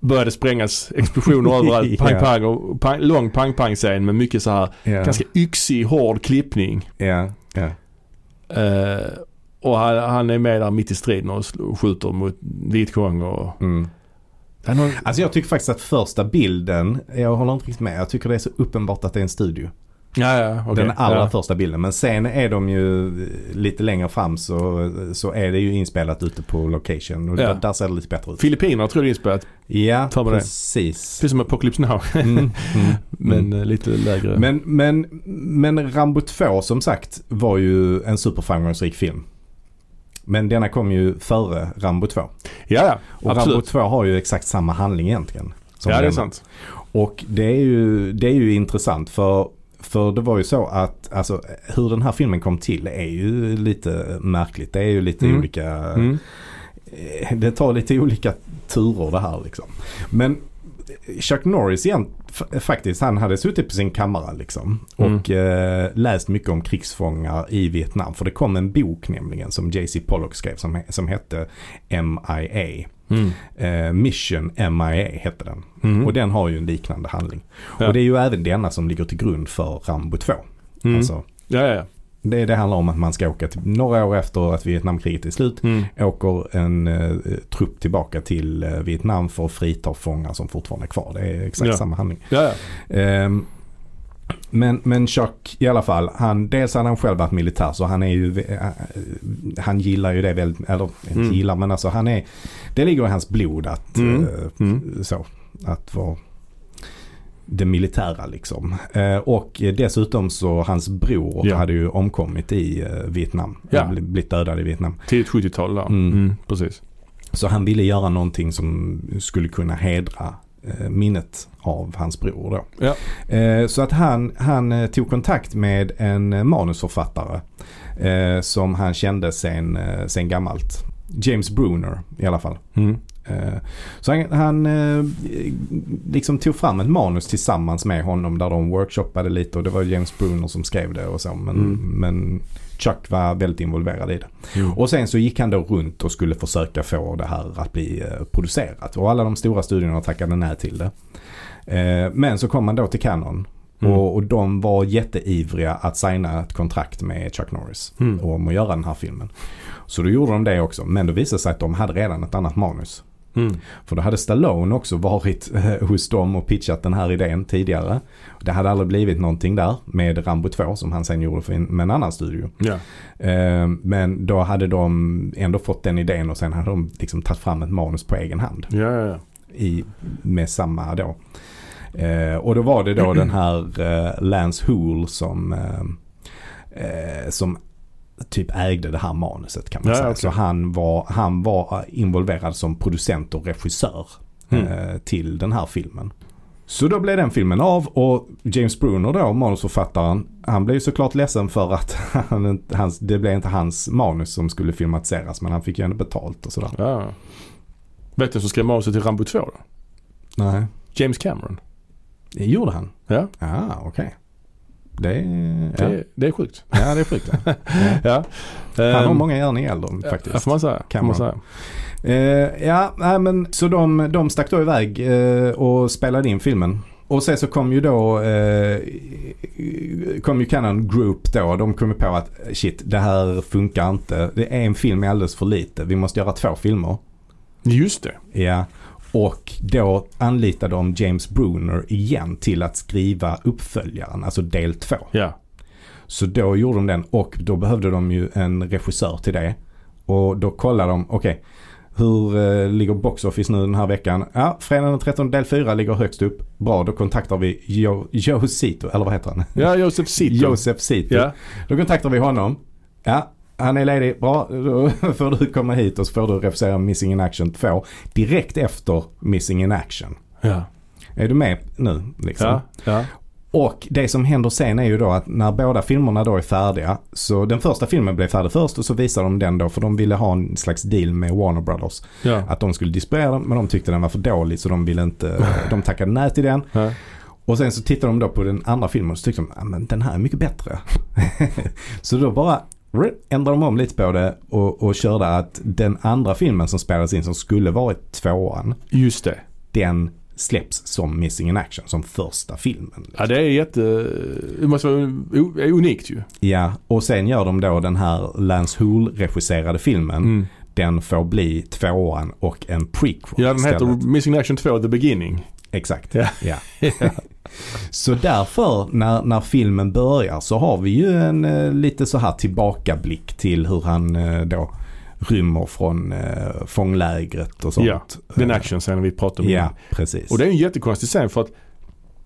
började sprängas explosioner överallt. Pang Ja. pang och pang, lång pang pang scen med mycket så här Ja. ganska yxig hård klippning. Ja. Ja. Eh, och han, han är med där mitt i striden och skjuter mot Vietcong och... Mm. Någon, Alltså jag tycker faktiskt att första bilden, jag håller inte riktigt med. Jag tycker det är så uppenbart att det är en studio. Ja, ja, okej. Den allra ja. första bilden. Men sen är de ju lite längre fram så, så är det ju inspelat ute på location. Och Ja. där, ser det lite bättre ut. Filippinerna tror jag det är inspelat. Ja, mig det. precis. Precis som Apocalypse Now. Mm, mm, Men mm. eh, lite lägre. Men, men, men Rambo 2 som sagt var ju en superframgångsrik film. Men denna kom ju före Rambo 2. ja, ja. Och Absolut. Rambo 2 har ju exakt samma handling egentligen. Ja, det är sant. Och det är ju, det är ju intressant för, för det var ju så att alltså, hur den här filmen kom till är ju lite märkligt. Det är ju lite Mm. olika, Mm. eh, det tar lite olika turer det här liksom. Men Chuck Norris igen, faktiskt, han hade suttit på sin kammare liksom. Mm. Och eh, läst mycket om krigsfångar i Vietnam. För det kom en bok nämligen som JC Pollock skrev som, som hette MIA. Mm. Eh, Mission MIA hette den. Mm. Och den har ju en liknande handling. Ja. Och det är ju även denna som ligger till grund för Rambo 2. Mm. Alltså, Ja, ja, ja. det, det handlar om att man ska åka till, några år efter att Vietnamkriget är slut, Mm. åker en eh, trupp tillbaka till eh, Vietnam för att frita fångar som fortfarande är kvar. Det är exakt Ja. samma handling. Ja, ja. Men, men Chuck i alla fall, han, dels hade han själv varit militär så han är ju, eh, han gillar ju det väldigt, eller inte Mm. gillar men alltså han är, det ligger i hans blod att, Mm. eh, Mm. så, att vara det militära liksom. Eh, och dessutom så hans bror Ja. hade ju omkommit i Vietnam. Ja. Blivit dödad i Vietnam. Tidigt 70-tal där. Mm. Mm. Precis. Så han ville göra någonting som skulle kunna hedra minnet av hans bror då. Ja. Eh, så att han, han eh, tog kontakt med en eh, manusförfattare eh, som han kände sen, eh, sen gammalt. James Bruner i alla fall. Mm. Eh, Så han, han eh, liksom tog fram ett manus tillsammans med honom där de workshoppade lite och det var James Bruner som skrev det och så. Men, Mm. men Chuck var väldigt involverad i det. Mm. Och sen så gick han då runt och skulle försöka få det här att bli eh, producerat. Och alla de stora studierna tackade nej till det. Eh, Men så kom man då till Canon. Mm. Och, och de var jätteivriga att signa ett kontrakt med Chuck Norris Mm. om att göra den här filmen. Så då gjorde de det också. Men då visade det sig att de hade redan ett annat manus. Mm. För då hade Stallone också varit eh, hos dem och pitchat den här idén tidigare. Det hade aldrig blivit någonting där med Rambo 2 som han sen gjorde för en, med en annan studio. Eh, men då hade de ändå fått den idén och sen hade de liksom tagit fram ett manus på egen hand. Ja. I, med samma då. Eh, och då var det då den här eh, Lance Hool som, som typ ägde det här manuset kan man Ja, säga. okej. Så han var, han var involverad som producent och regissör Mm. eh, till den här filmen. Så då blev den filmen av och James Bruner då, manusförfattaren, han blev såklart ledsen för att han, hans, det blev inte hans manus som skulle filmatiseras men han fick ju ändå betalt och sådär. ja. Vet du som skrev manuset till Rambo 2 då? Nej. James Cameron. Det gjorde han? Ja, Ja, okej. Det, det, ja. är- det är sjukt. ja, det är sjukt. Ja. Ja. Han har många järn i elden Ja, faktiskt. får man säga. Cameron. man säga. Eh, ja, nej, men så de, de stack då iväg eh, och spelade in filmen. Och sen så kom ju då eh, kom ju Canon Group då. De kom ju på att shit, det här funkar inte. Det är en film är alldeles för lite. Vi måste göra två filmer. Just det. Ja. Och då anlitade de James Bruner igen till att skriva uppföljaren, alltså del två. Ja. Så då gjorde de den och då behövde de ju en regissör till det. Och då kollade de, okej, hur eh, ligger Box Office nu den här veckan? Ja, fredag den 13 del 4 ligger högst upp. Bra, då kontaktar vi Joe, Joe Sito, eller vad heter han? Ja, Josef Sito. Joseph Sito. Ja. Då kontaktar vi honom. Ja, han är ledig. Bra, då får du komma hit och så får du regissera Missing in Action 2 direkt efter Missing in Action. Ja. Är du med nu? Liksom? Ja. ja. Och det som händer sen är ju då att när båda filmerna då är färdiga. Så den första filmen blev färdig först och så visade de den då för de ville ha en slags deal med Warner Brothers. ja. Att de skulle distribuera den men de tyckte den var för dålig så de ville inte, de tackade nej till den. ja. Och sen så tittade de då på den andra filmen och så tyckte de, men den här är mycket bättre. så då bara ändrade de om lite på det och, och körde att den andra filmen som spelades in som skulle varit tvåan, Just det. den släpps som Missing in Action, som första filmen. Ja, det är jätte... Det måste vara unikt ju. Ja, och sen gör de då den här Lance Hool regisserade filmen. Mm. Den får bli tvåan och en prequel Ja, den heter istället. Missing in Action 2 The Beginning. Exakt. Ja. Ja. så därför när, när filmen börjar så har vi ju en eh, lite så här tillbakablick till hur han eh, då rymmer från eh, fånglägret och sånt. Ja, Den actionscenen vi pratade om. Ja, precis. Och det är en jättekonstig scen för att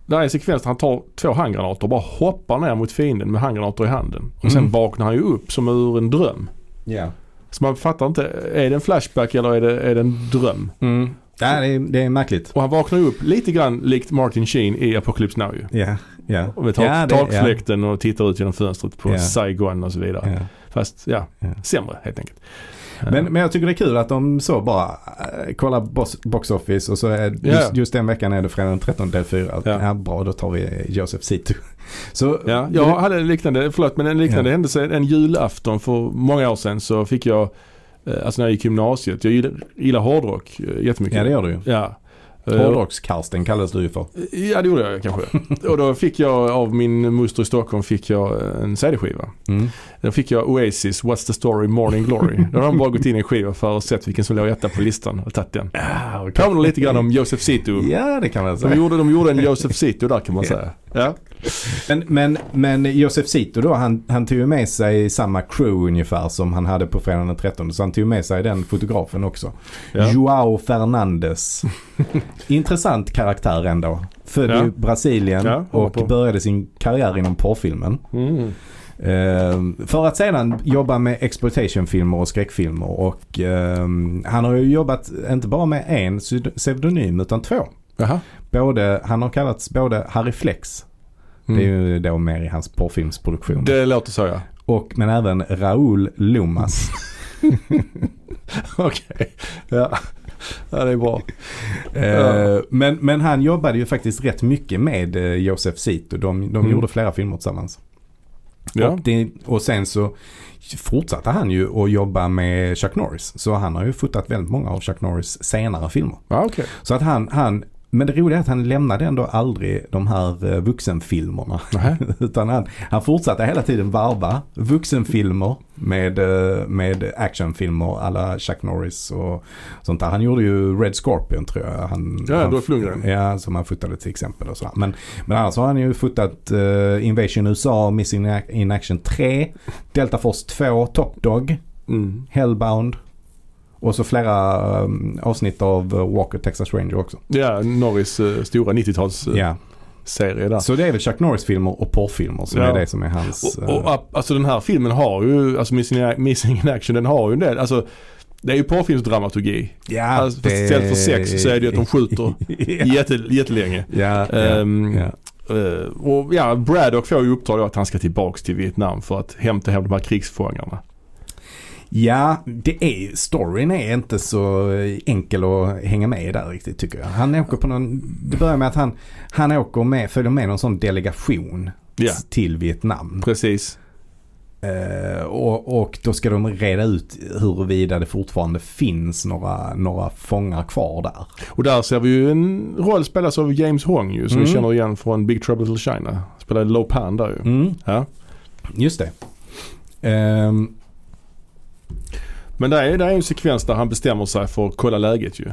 där är en sekvens där han tar två handgranater och bara hoppar ner mot fienden med handgranater i handen. Och sen Mm. vaknar han ju upp som ur en dröm. ja. Så man fattar inte, är det en flashback eller är det, är det en dröm? Mm. Ja, det, är, det är märkligt. Och han vaknar ju upp lite grann likt Martin Sheen i Apocalypse Now ju. Ja, ja. Och med tak, det- takfläkten och tittar ut genom fönstret på Ja. Saigon och så vidare. Ja. Fast ja, Ja. sämre helt enkelt. Men, men jag tycker det är kul att de så bara äh, kollar box, box office och så är just, Ja. just den veckan är det fredag den 13 del 4. Ja. Ja. bra, då tar vi Joseph Sito. Så, Ja, jag hade en liknande, förlåt men en liknande Ja. händelse en julafton för många år sedan så fick jag, eh, alltså när jag gick i gymnasiet, jag gillar, gillar hårdrock eh, jättemycket. ja, det gör du ju. Ja. Eh, Hårdrocks-Karsten kallas du ju för. Ja det gjorde jag kanske. och då fick jag av min moster i Stockholm fick jag en CD-skiva. Mm. Då fick jag Oasis, What's the story, Morning Glory. Då har de bara gått in i en skiva för att sett vilken som låg etta på listan och tagit den. Ah, okay. Påminner lite grann om Joseph Sito. Ja, det kan man De säga. gjorde, de gjorde en Joseph Sito där kan man säga. Ja. Men, men, men Joseph Sito då, han, han tog ju med sig samma crew ungefär som han hade på fredagen den 13. Så han tog med sig den fotografen också. Ja. Joao Fernandes. Intressant karaktär ändå. Född Ja. i Brasilien Ja, och på. började sin karriär inom porrfilmen. Mm. Eh, för att sedan jobba med exploitationfilmer och skräckfilmer. Och eh, han har ju jobbat inte bara med en pseudo- pseudonym utan två. Jaha. Både, han har kallats både Harry Flex, Mm. det är ju då mer i hans porrfilmsproduktion. Det låter så ja. Och, men även Raúl Lomas. Okej. Ja. Ja, det är bra. Eh, men, men han jobbade ju faktiskt rätt mycket med eh, Joseph Sito. De, de Mm. gjorde flera filmer tillsammans. Ja. Och, det, och sen så fortsatte han ju att jobba med Chuck Norris. Så han har ju fotat väldigt många av Chuck Norris senare filmer. Ja, okej. Så att han, han men det roliga är att han lämnade ändå aldrig de här eh, vuxenfilmerna. Utan han, han fortsatte hela tiden varva vuxenfilmer med, eh, med actionfilmer alla Chuck Norris och sånt där. Han gjorde ju Red Scorpion tror jag. Han, Ja, Dolph Lundgren. Ja, som han fotade till exempel och sådär. Men, men annars har han ju fotat eh, Invasion USA, Missing in Action 3, Delta Force 2, Top Dog, Mm. Hellbound och så flera um, avsnitt av uh, Walker Texas Ranger också. Ja, Norris eh, stora 90-talsserie Ja. där. Så det är väl Chuck Norris-filmer och porrfilmer som Ja. är det som är hans... Och, och eh, ap- alltså den här filmen har ju, alltså Missing, Missing in Action, den har ju en del, alltså det är ju porrfilmsdramaturgi. ja, Alltså, fast istället för sex så är det ju att de skjuter ja. jätte, jättelänge. Ja, ja, Ehm, ja. Eh, och ja, Braddock får ju uppdrag att han ska tillbaks till Vietnam för att hämta hem de här krigsfångarna. Ja, det är storyn är inte så enkel att hänga med i där riktigt tycker jag. Han åker på någon, det börjar med att han, han åker med, följer med någon sån delegation Ja. till Vietnam. Precis. Eh, och, och då ska de reda ut huruvida det fortfarande finns några, några fångar kvar där. Och där ser vi ju en roll spelas av James Hong ju som vi Mm. känner igen från Big Trouble Little China. Spelade Lo Pan där ju. Mm, Ja. just det. Ehm, Men där är, där är en sekvens där han bestämmer sig för att kolla läget ju.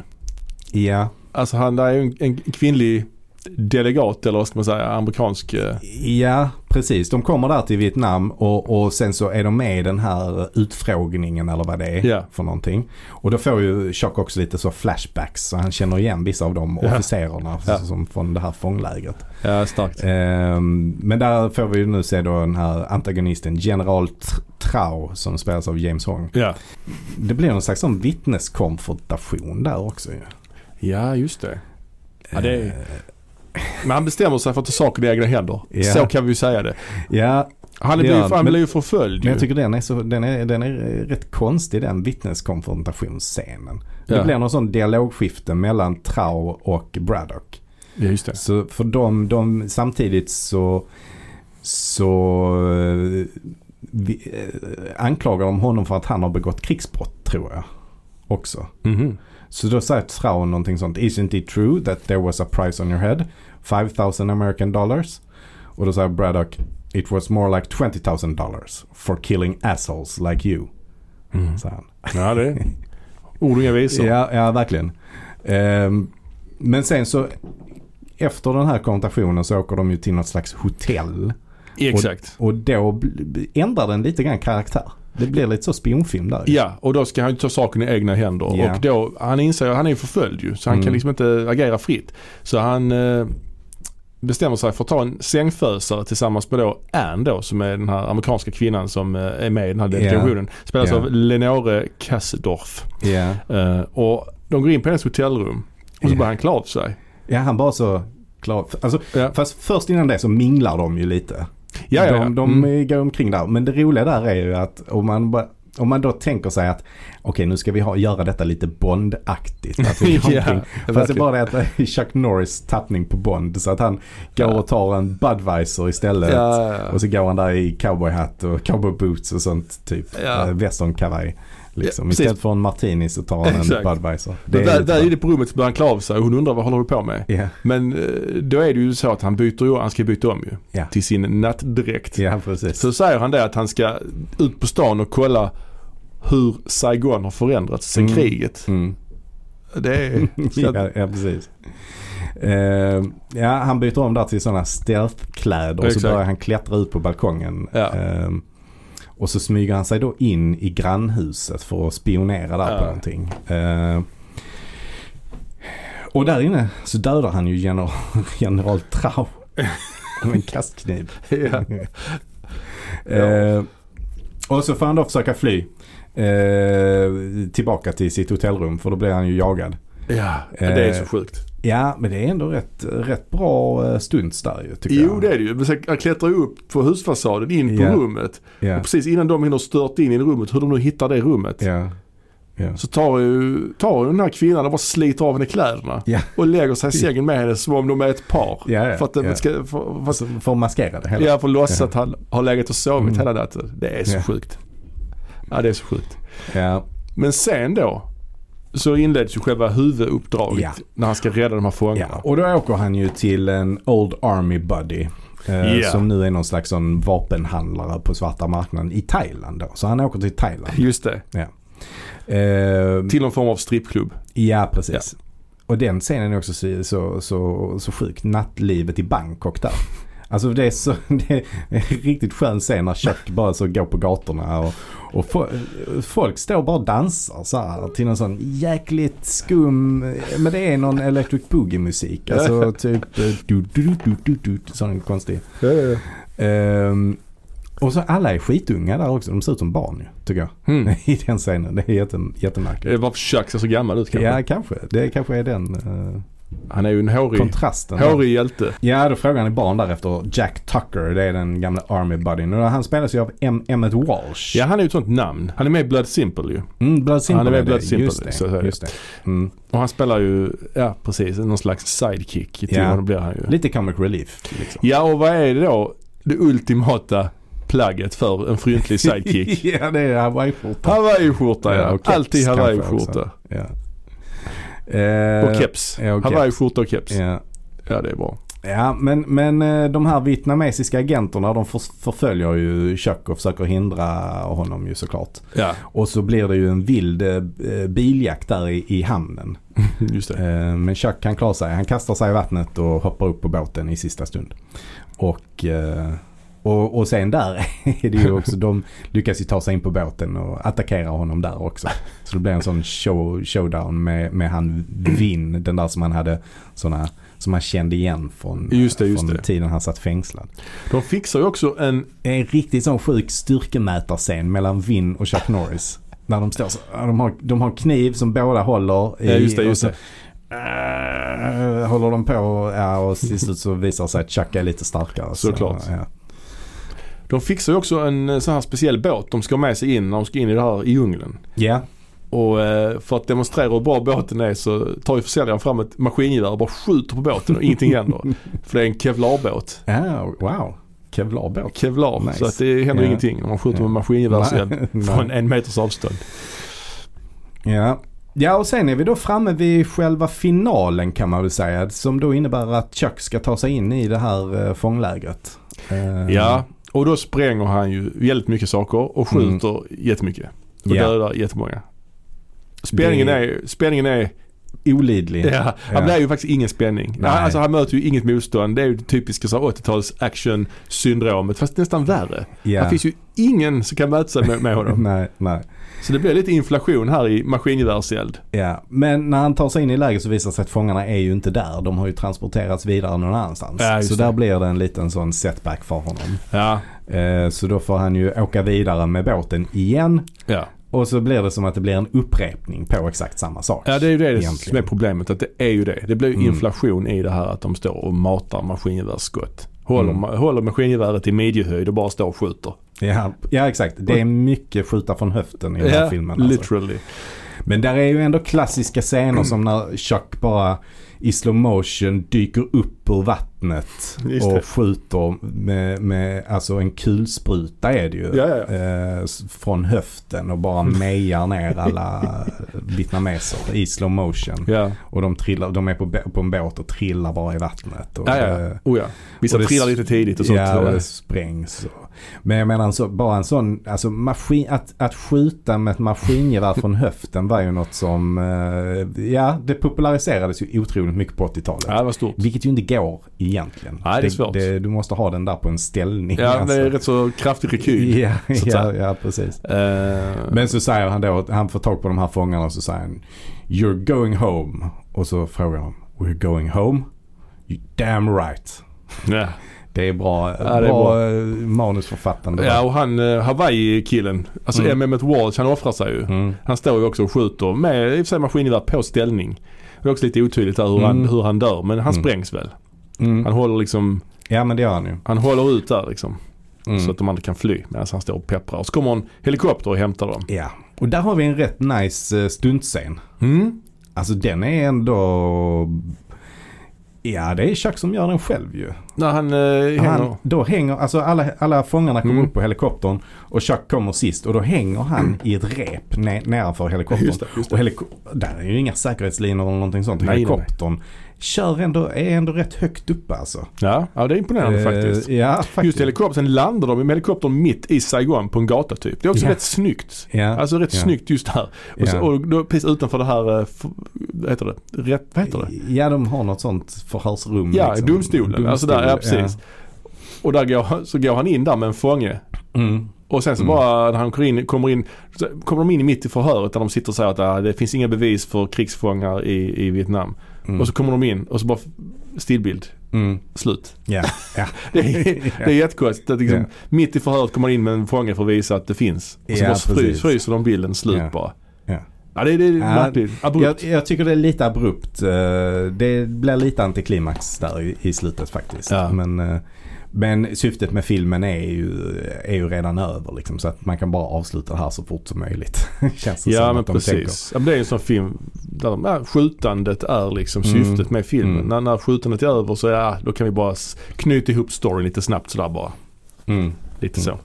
ja, Alltså han, där är en, en kvinnlig delegat eller vad ska man säga, amerikansk. eh, Ja, precis. De kommer där till Vietnam och, och sen så är de med i den här utfrågningen eller vad det är Ja. för någonting. Och då får ju Chuck också lite så flashbacks så han känner igen vissa av de Ja. officerarna Ja. som från det här fånglägret. Ja, starkt. Ehm, men där får vi ju nu se då den här antagonisten General Tr- Trau som spelas av James Hong. Ja. Det blir någon slags sån vittneskonfrontation där också ju. ja, just det. Ja, det är- Eh, Men han bestämmer sig för att ta saken i egna händer. Ja. Så kan vi ju säga det. ja, Han, Det blir, ju- han, blir ju förföljd men jag tycker den är, så, den är, den är rätt konstig den vittneskonfrontationsscenen. Det Ja. blir någon sån dialogskifte mellan Trau och Braddock. Ja, just det. Så för dem, de, samtidigt så, så eh, vi, eh, anklagar de honom för att han har begått krigsbrott tror jag. Också. Mhm. Så då säger Trau någonting sånt. Isn't it true that there was a price on your head? 5000 American dollars? Och då säger Braddock. It was more like 20,000 dollars for killing assholes like you. Mm. Säger han. Ja, det är ord och inga visor. Ja, ja verkligen. Ehm, men sen så efter den här konfrontationen så åker de ju till något slags hotell. Exakt. Och då bl- ändrar den lite grann karaktär. Det blir lite så spionfilm där. Ja, och då ska han ju ta saken i egna händer. Ja. Och då, han inser att han är förföljd ju. Så han Mm. kan liksom inte agera fritt. Så han eh, bestämmer sig för att ta en sängfösare tillsammans med då Anne då som är den här amerikanska kvinnan som eh, är med i den här delegationen. Spelas Ja. av Lenore Kassdorf. Eh, och de går in på hennes hotellrum och så Ja. börjar han klä av sig. ja, han bara så klar. Alltså, Ja, fast först innan det så minglar de ju lite. Ja, ja. De, de Mm. går omkring där. Men det roliga där är ju att om man, bara, om man då tänker sig att okej nu ska vi ha, göra detta lite Bond-aktigt. Att vi Ja. Fast det är bara det att är Chuck Norris tappning på Bond. Så att han går Ja. och tar en Budweiser istället. Ja, ja. Och så går han där i cowboyhatt och cowboy boots och sånt typ. Ja. Ja. Westernkavaj. Liksom. Ja. Istället för en martini så tar han en Budweiser. Är där, där det på rummet så börjar han klä av sig och hon undrar vad håller du på med? Ja, Men eh, då är det ju så att han byter han ska byta om ju. Ja. Till sin nattdräkt. ja precis. Så säger han det att han ska ut på stan och kolla hur Saigon har förändrats sen Mm. kriget. Mm. Det är... att- ja, ja, precis. Eh, ja, han byter om där till sådana stealth-kläder och så börjar han klättra ut på balkongen. Ja. Eh, och så smyger han sig då in i grannhuset för att spionera där på Ja. någonting. Eh, och där inne så dödar han ju general, general Trau med en kastkniv. ja. Eh, och så får han då försöka fly eh, tillbaka till sitt hotellrum för då blir han ju jagad. ja, det är så Eh, sjukt. Ja, men det är ändå rätt, rätt bra eh, stunts där ju tycker jag. Jo det är det ju. Han klättrar upp på husfasaden in på Ja. rummet. Ja, Och precis innan de hinner stört in i rummet, hur de nu hittar det rummet. ja. Så tar ju, tar ju den här kvinnan och bara sliter av henne kläderna. Och lägger sig i sängen med henne som om de är ett par. För att, ja. ska, för, för, för att maskera det hela. Ja, för att låtsas att han har legat och sovit Mm. hela natten. Det är så sjukt. Ja, det är så sjukt. Men sen då så inleds ju själva huvuduppdraget Ja. när han ska rädda de här fångarna. ja. Och då åker han ju till en Old Army Buddy. Eh, Ja. Som nu är någon slags sån vapenhandlare på svarta marknaden i Thailand då. Så han åker till Thailand. Just det. Eh, Till någon form av strippklubb. Ja, precis. Och den scenen är också så, så, så, så sjuk. Nattlivet i Bangkok där. Alltså det är så, det är riktigt skön scen när Chuck bara så går på gatorna och, och fo- folk står bara och dansar så här till någon sån jäkligt skum, men det är någon Electric Boogie musik. Alltså typ eh, du, du, du, du, du, sån konstig. Ehm, och så alla är skitunga där också. De ser ut som barn ju, tycker jag. Mm. I den scenen. Det är jätte, Det jättemärkligt. är bara för Chuck ser så gammal ut kanske. Ja, kanske. Det kanske är den eh, Han är ju en hårig, kontrasten. hårig hjälte. Ja, då frågar han i barn därefter. Jack Tucker, det är den gamla Army Buddyn. Och han spelas ju av M. Emmet Walsh. Ja, han är ju ett sånt namn. Han är med i Blood Simple ju. Mm, Blood Simple Han är med i. Blood Simple, Just det. så det. Just det. Mm. Och han spelar ju, ja precis, någon slags sidekick. Till Ja. honom blir han ju. Lite comic relief. Liksom. Ja, och vad är det då? Det ultimata plagget för en fryntlig sidekick. ja, det är hawaiiskjorta. Hawaiiskjorta ja. keps Alltid hawaiiskjorta. Ja. Eh, Och keps. ja, och keps. Hawaiiskjorta och keps. Ja. Ja. det är bra. Ja, men, men eh, de här vietnamesiska agenterna de för, förföljer ju Chuck och försöker hindra honom ju såklart. Ja, Och så blir det ju en vild eh, biljakt där i, i hamnen. just det. Men Chuck kan klara sig. Han kastar sig i vattnet och hoppar upp på båten i sista stund. Och, och, och sen där är det ju också, de lyckas ju ta sig in på båten och attackera honom där också. Så det blir en sån show, showdown med, med han Vin, den där som han hade såna som man kände igen från, Just det, just från det. tiden han satt fängslad. De fixar ju också en, en riktigt sån sjuk styrkemätarscen mellan Vin och Chuck Norris. När de står så, de har, de har kniv som båda håller i. ja just det, just så, det. äh, håller de på ja, och till slut så visar sig att Chuck är lite starkare. så, Såklart. ja. De fixar ju också en eh, sån här speciell båt de ska ha med sig in när de ska in i det här i djungeln. Ja, Och eh, för att demonstrera hur bra båten är så tar ju försäljaren fram ett maskingevär och bara skjuter på båten och ingenting händer. För det är en kevlarbåt. ja wow. Kevlarbåt. Kevlar. Nice. Så att det händer Ja. ingenting när man skjuter Ja. med maskingevärseld från en meters avstånd. Ja. ja, och sen är vi då framme vid själva finalen kan man väl säga. Som då innebär att Chuck ska ta sig in i det här eh, fånglägret. Ja, och då spränger han ju väldigt mycket saker och skjuter jättemycket. Och Mm. Ja. dödar jättemånga. Spänningen, Det- är, spänningen är Olidlig. Ja, Ja. blir ju faktiskt ingen spänning. Nej. Alltså han möter ju inget motstånd. Det är ju det typiska så här 80-tals action-syndromet fast nästan värre. Ja. Det finns ju ingen som kan möta sig med, med honom. nej, nej. Så det blir lite inflation här i maskingevärseld. Ja, men när han tar sig in i läget så visar det sig att fångarna är ju inte där. De har ju transporterats vidare någon annanstans. Ja, så det. där blir det en liten sån setback för honom. Ja, Eh, så då får han ju åka vidare med båten igen. ja. Och så blir det som att det blir en upprepning på exakt samma sak. ja det är ju det Egentligen. som är problemet. Att det är ju det. Det blir Mm. inflation i det här att de står och matar maskingevärsskott. Håller, Mm. håller maskingeväret i midjehöjd och bara står och skjuter. Ja, ja exakt. Det är mycket skjuta från höften i den här filmen. Alltså. literally. Men där är ju ändå klassiska scener som när Chuck bara i slow motion dyker upp ur vattnet och skjuter med, med alltså en kulspruta är det ju. Ja, ja. Eh, från höften och bara mejar ner alla vietnameser i slow motion. Ja, Och de, trillar, de är på, på en båt och trillar bara i vattnet. Och, ja, ja. eh, Oh, ja. Vissa och det trillar lite tidigt och sånt. Ja, och det sprängs. Och. Men jag menar så, bara en sån, alltså maskin, att, att skjuta med ett maskingevär från höften var ju något som, eh, ja det populariserades ju otroligt mycket på 80-talet. Ja, det var stort. Vilket ju inte går egentligen. Nej, det är svårt. du måste ha den där på en ställning. Ja, alltså. det är rätt så kraftig rekyl. Ja, ja, ja, precis. Eh, Men så säger han då, att han får tag på de här fångarna och så säger han You're going home. Och så frågar de We're going home? You damn right. ja. Det är bra, det är bra, bra. eh, manusförfattande. ja, och han uh, Hawaii-killen, alltså Mm. Mehmet Walsh, han offrar sig ju. Mm. Han står ju också och skjuter med i och för sig maskingevär på ställning. Det är också lite otydligt där hur, Mm. han, hur han dör, men han Mm. sprängs väl. Mm. Han håller liksom, Ja men det gör han ju. han håller ut där liksom. Mm. Så att de andra kan fly medan han står och pepprar. Och så kommer en helikopter och hämtar dem. Ja. Och där har vi en rätt nice eh, stuntscen. Mm. Alltså den är ändå... Ja det är Chuck som gör den själv ju. När han uh, hänger... Han, då hänger, alltså alla, alla fångarna kommer Mm. upp på helikoptern och Chuck kommer sist och då hänger han i ett rep ne- nedanför helikoptern. Just det, just det. Och heliko- där är ju inga säkerhetslinor eller någonting sånt. Nej, nej, nej. Kör ändå, är ändå rätt högt uppe alltså. Ja, ja, det är imponerande Eh, faktiskt. Ja, faktiskt. Just helikoptern landar de med helikoptern mitt i Saigon på en gata typ. Det är också Ja. rätt snyggt. Ja. Alltså rätt Ja. snyggt just här. Och, så, och då, precis utanför det här, eh, vad heter det? Rätt, vad heter det? Ja, de har något sånt förhörsrum. Ja, liksom. domstolen. Alltså där, ja precis. Och där går, så går han in där med en fånge. Mm. Och sen så Mm. bara när han kommer in, kommer in, kommer de in mitt i förhöret där de sitter och säger att ah, det finns inga bevis för krigsfångar i, i Vietnam. Mm. Och så kommer de in och så bara stillbild. Mm. Slut. Ja, ja. Det är, det är jättekonstigt. Liksom, Ja. Mitt i förhöret kommer man in med en fånge för att visa att det finns. Och så Ja, bara frys, fryser de bilden slut bara. Ja. Ja det, det är Ja, märkligt. Abrupt. Jag, jag tycker det är lite abrupt. Eh, Det blir lite antiklimax där i, i slutet faktiskt. Ja. Men, eh, men syftet med filmen är ju, är ju redan över liksom. Så att man kan bara avsluta det här så fort som möjligt. Känns det Ja men de precis. Ja, men det är en sån film där de, ja, skjutandet är liksom Mm. syftet med filmen. Mm. När, när skjutandet är över så ja, då kan vi bara knyta ihop storyn lite snabbt sådär bara. Mm. Lite Mm. så.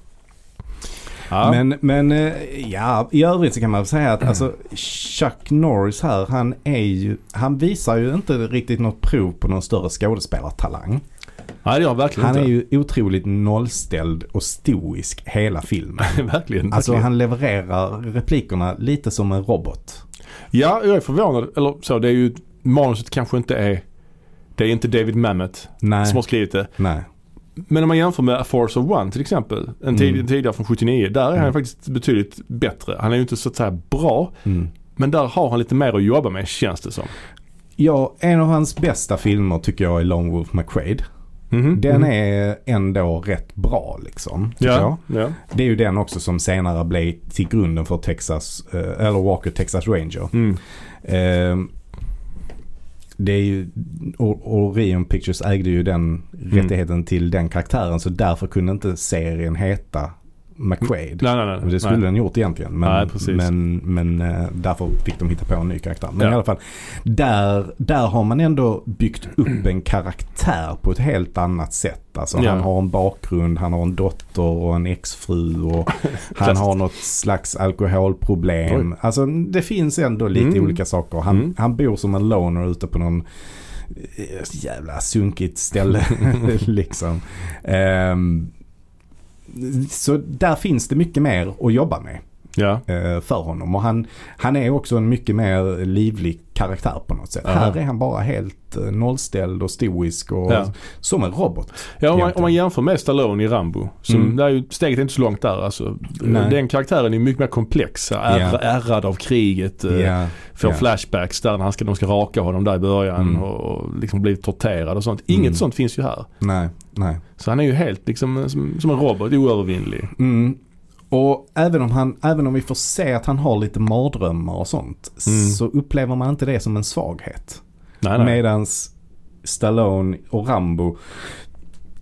Ja. Men, men eh, ja, i övrigt så kan man säga att alltså, Chuck Norris här, han är ju, han visar ju inte riktigt något prov på någon större skådespelartalang. Nej det gör han verkligen Han är inte. ju otroligt nollställd och stoisk hela filmen. verkligen. Alltså verkligen. han levererar replikerna lite som en robot. Ja, jag är förvånad. Eller så, det är ju manuset kanske inte är det är inte David Mamet Nej, som har skrivit det. nej. Men om man jämför med A Force of One till exempel. En tid, Mm. tidigare från 79. Där är han Mm. faktiskt betydligt bättre. Han är ju inte så att säga bra. Mm. Men där har han lite mer att jobba med känns det som. Ja, en av hans bästa filmer tycker jag är Lone Wolf McQuaid. Mhm. Den Mhm. är ändå rätt bra liksom. Ja, ja. Det är ju den också som senare blev till grunden för Texas, eh, eller Walker Texas Ranger. Mm. Eh, det är ju, Orion Pictures ägde ju den rättigheten till den karaktären så därför kunde inte serien heta McQuaid. Nej, nej, nej. Det skulle nej. den gjort egentligen. Men, Nej, precis. men, men eh, därför fick de hitta på en ny karaktär. Men Ja. i alla fall, där, där har man ändå byggt upp en karaktär på ett helt annat sätt. Alltså Ja. han har en bakgrund, han har en dotter och en exfru och han har något slags alkoholproblem. Alltså det finns ändå lite Mm. olika saker. Han, Mm. han bor som en loner ute på någon eh, jävla sunkigt ställe liksom. Ehm, så där finns det mycket mer att jobba med. Ja. eh, för honom. Och han, han är också en mycket mer livlig karaktär på något sätt. Aha. Här är han bara helt eh, nollställd och stoisk och Ja. som en robot. Ja, om man, om man jämför med Stallone i Rambo. Som, Mm. där är ju, steget är inte så långt där. Alltså, Nej. den karaktären är mycket mer komplex. Är, Ja. Ärrad av kriget. Ja, Får ja. flashbacks där när han ska, de ska raka honom där i början Mm. och, och liksom bli torterad och sånt. Inget Mm. sånt finns ju här. Nej, nej. Så han är ju helt liksom som, som en robot, oövervinnlig. Mm. Och även om, han, även om vi får se att han har lite mardrömmar och sånt Mm. så upplever man inte det som en svaghet. Nej, nej. Medans Stallone och Rambo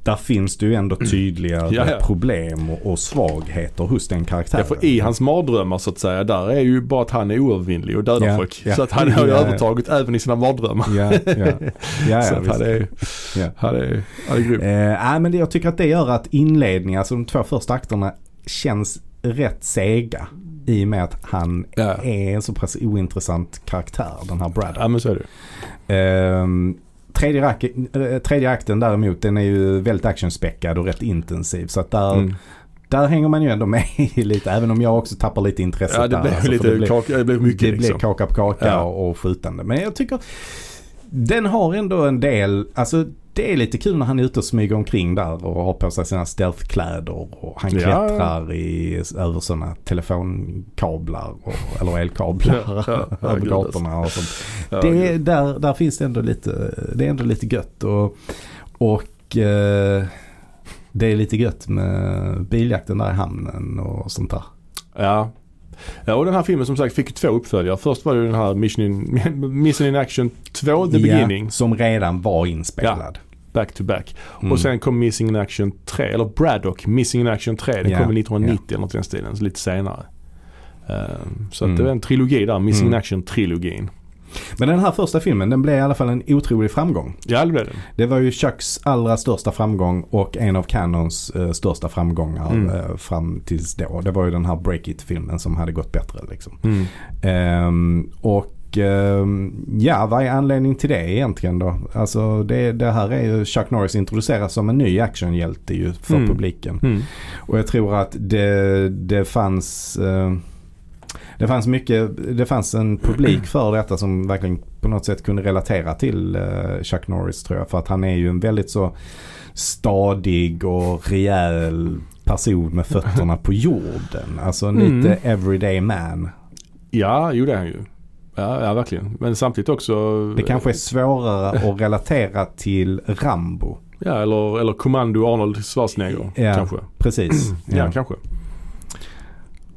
där finns det ju ändå tydliga Ja, ja. problem och, och svagheter hos den karaktären. Ja, för i hans mardrömmar så att säga, där är ju bara att han är oövervinnlig och dödar Ja, folk. ja. Så att han har ju ja. övertaget även i sina mardrömmar. Ja, ja. ja, så att han är, han är, han är grym. Eh, nej, men det, jag tycker att det gör att inledningen, alltså de två första akterna känns rätt sega. I och med att han Ja. är en så pass ointressant karaktär, den här Brad. Ja men så är det. Ehm, tredje, rack, eh, tredje akten däremot den är ju väldigt actionspäckad och rätt intensiv. Så att där, Mm. där hänger man ju ändå med lite. Även om jag också tappar lite intresset Ja det där. blev alltså, lite det blir, kaka, det blev mycket det liksom. blir kaka på kaka Ja. och, och skjutande. Men jag tycker den har ändå en del, alltså det är lite kul när han är ute och smyger omkring där och har på sig sina stealthkläder och han Ja. klättrar i, över sådana telefonkablar och, eller elkablar Ja, ja, över herregud, gatorna och sånt. Det, där, där finns det ändå lite, det är ändå lite gött och, och eh, det är lite gött med biljakten där i hamnen och sånt där. Ja. Ja och den här filmen som sagt fick två uppföljare. Först var det den här Mission in, Mission in Action 2, The Ja, Beginning, som redan var inspelad. back to back. Mm. Och sen kom Missing in Action 3, eller Braddock Missing in Action 3. Den Ja, kom väl 1990 eller något i den stilen, så lite senare. Ehm, så att Mm. det var en trilogi där, Missing in Mm. Action-trilogin. Men den här första filmen den blev i alla fall en otrolig framgång. Ja det blev den. Det var ju Chucks allra största framgång och en av Canons eh, största framgångar Mm. eh, fram tills då. Det var ju den här Break It-filmen som hade gått bättre liksom. Mm. Ehm, och ehm, ja, vad är anledningen till det egentligen då? Alltså det, det här är ju Chuck Norris introduceras som en ny actionhjälte ju för Mm. publiken. Mm. Och jag tror att det, det fanns eh, det fanns mycket, det fanns en publik för detta som verkligen på något sätt kunde relatera till eh, Chuck Norris tror jag. För att han är ju en väldigt så stadig och rejäl person med fötterna på jorden. Alltså en Mm. lite everyday man. Ja, jo det är han ju. Ja, ja verkligen. Men samtidigt också... Det kanske är svårare att relatera till Rambo. Ja, eller, eller Kommando Arnold Schwarzenegger Ja. kanske. Precis. Ja, kanske.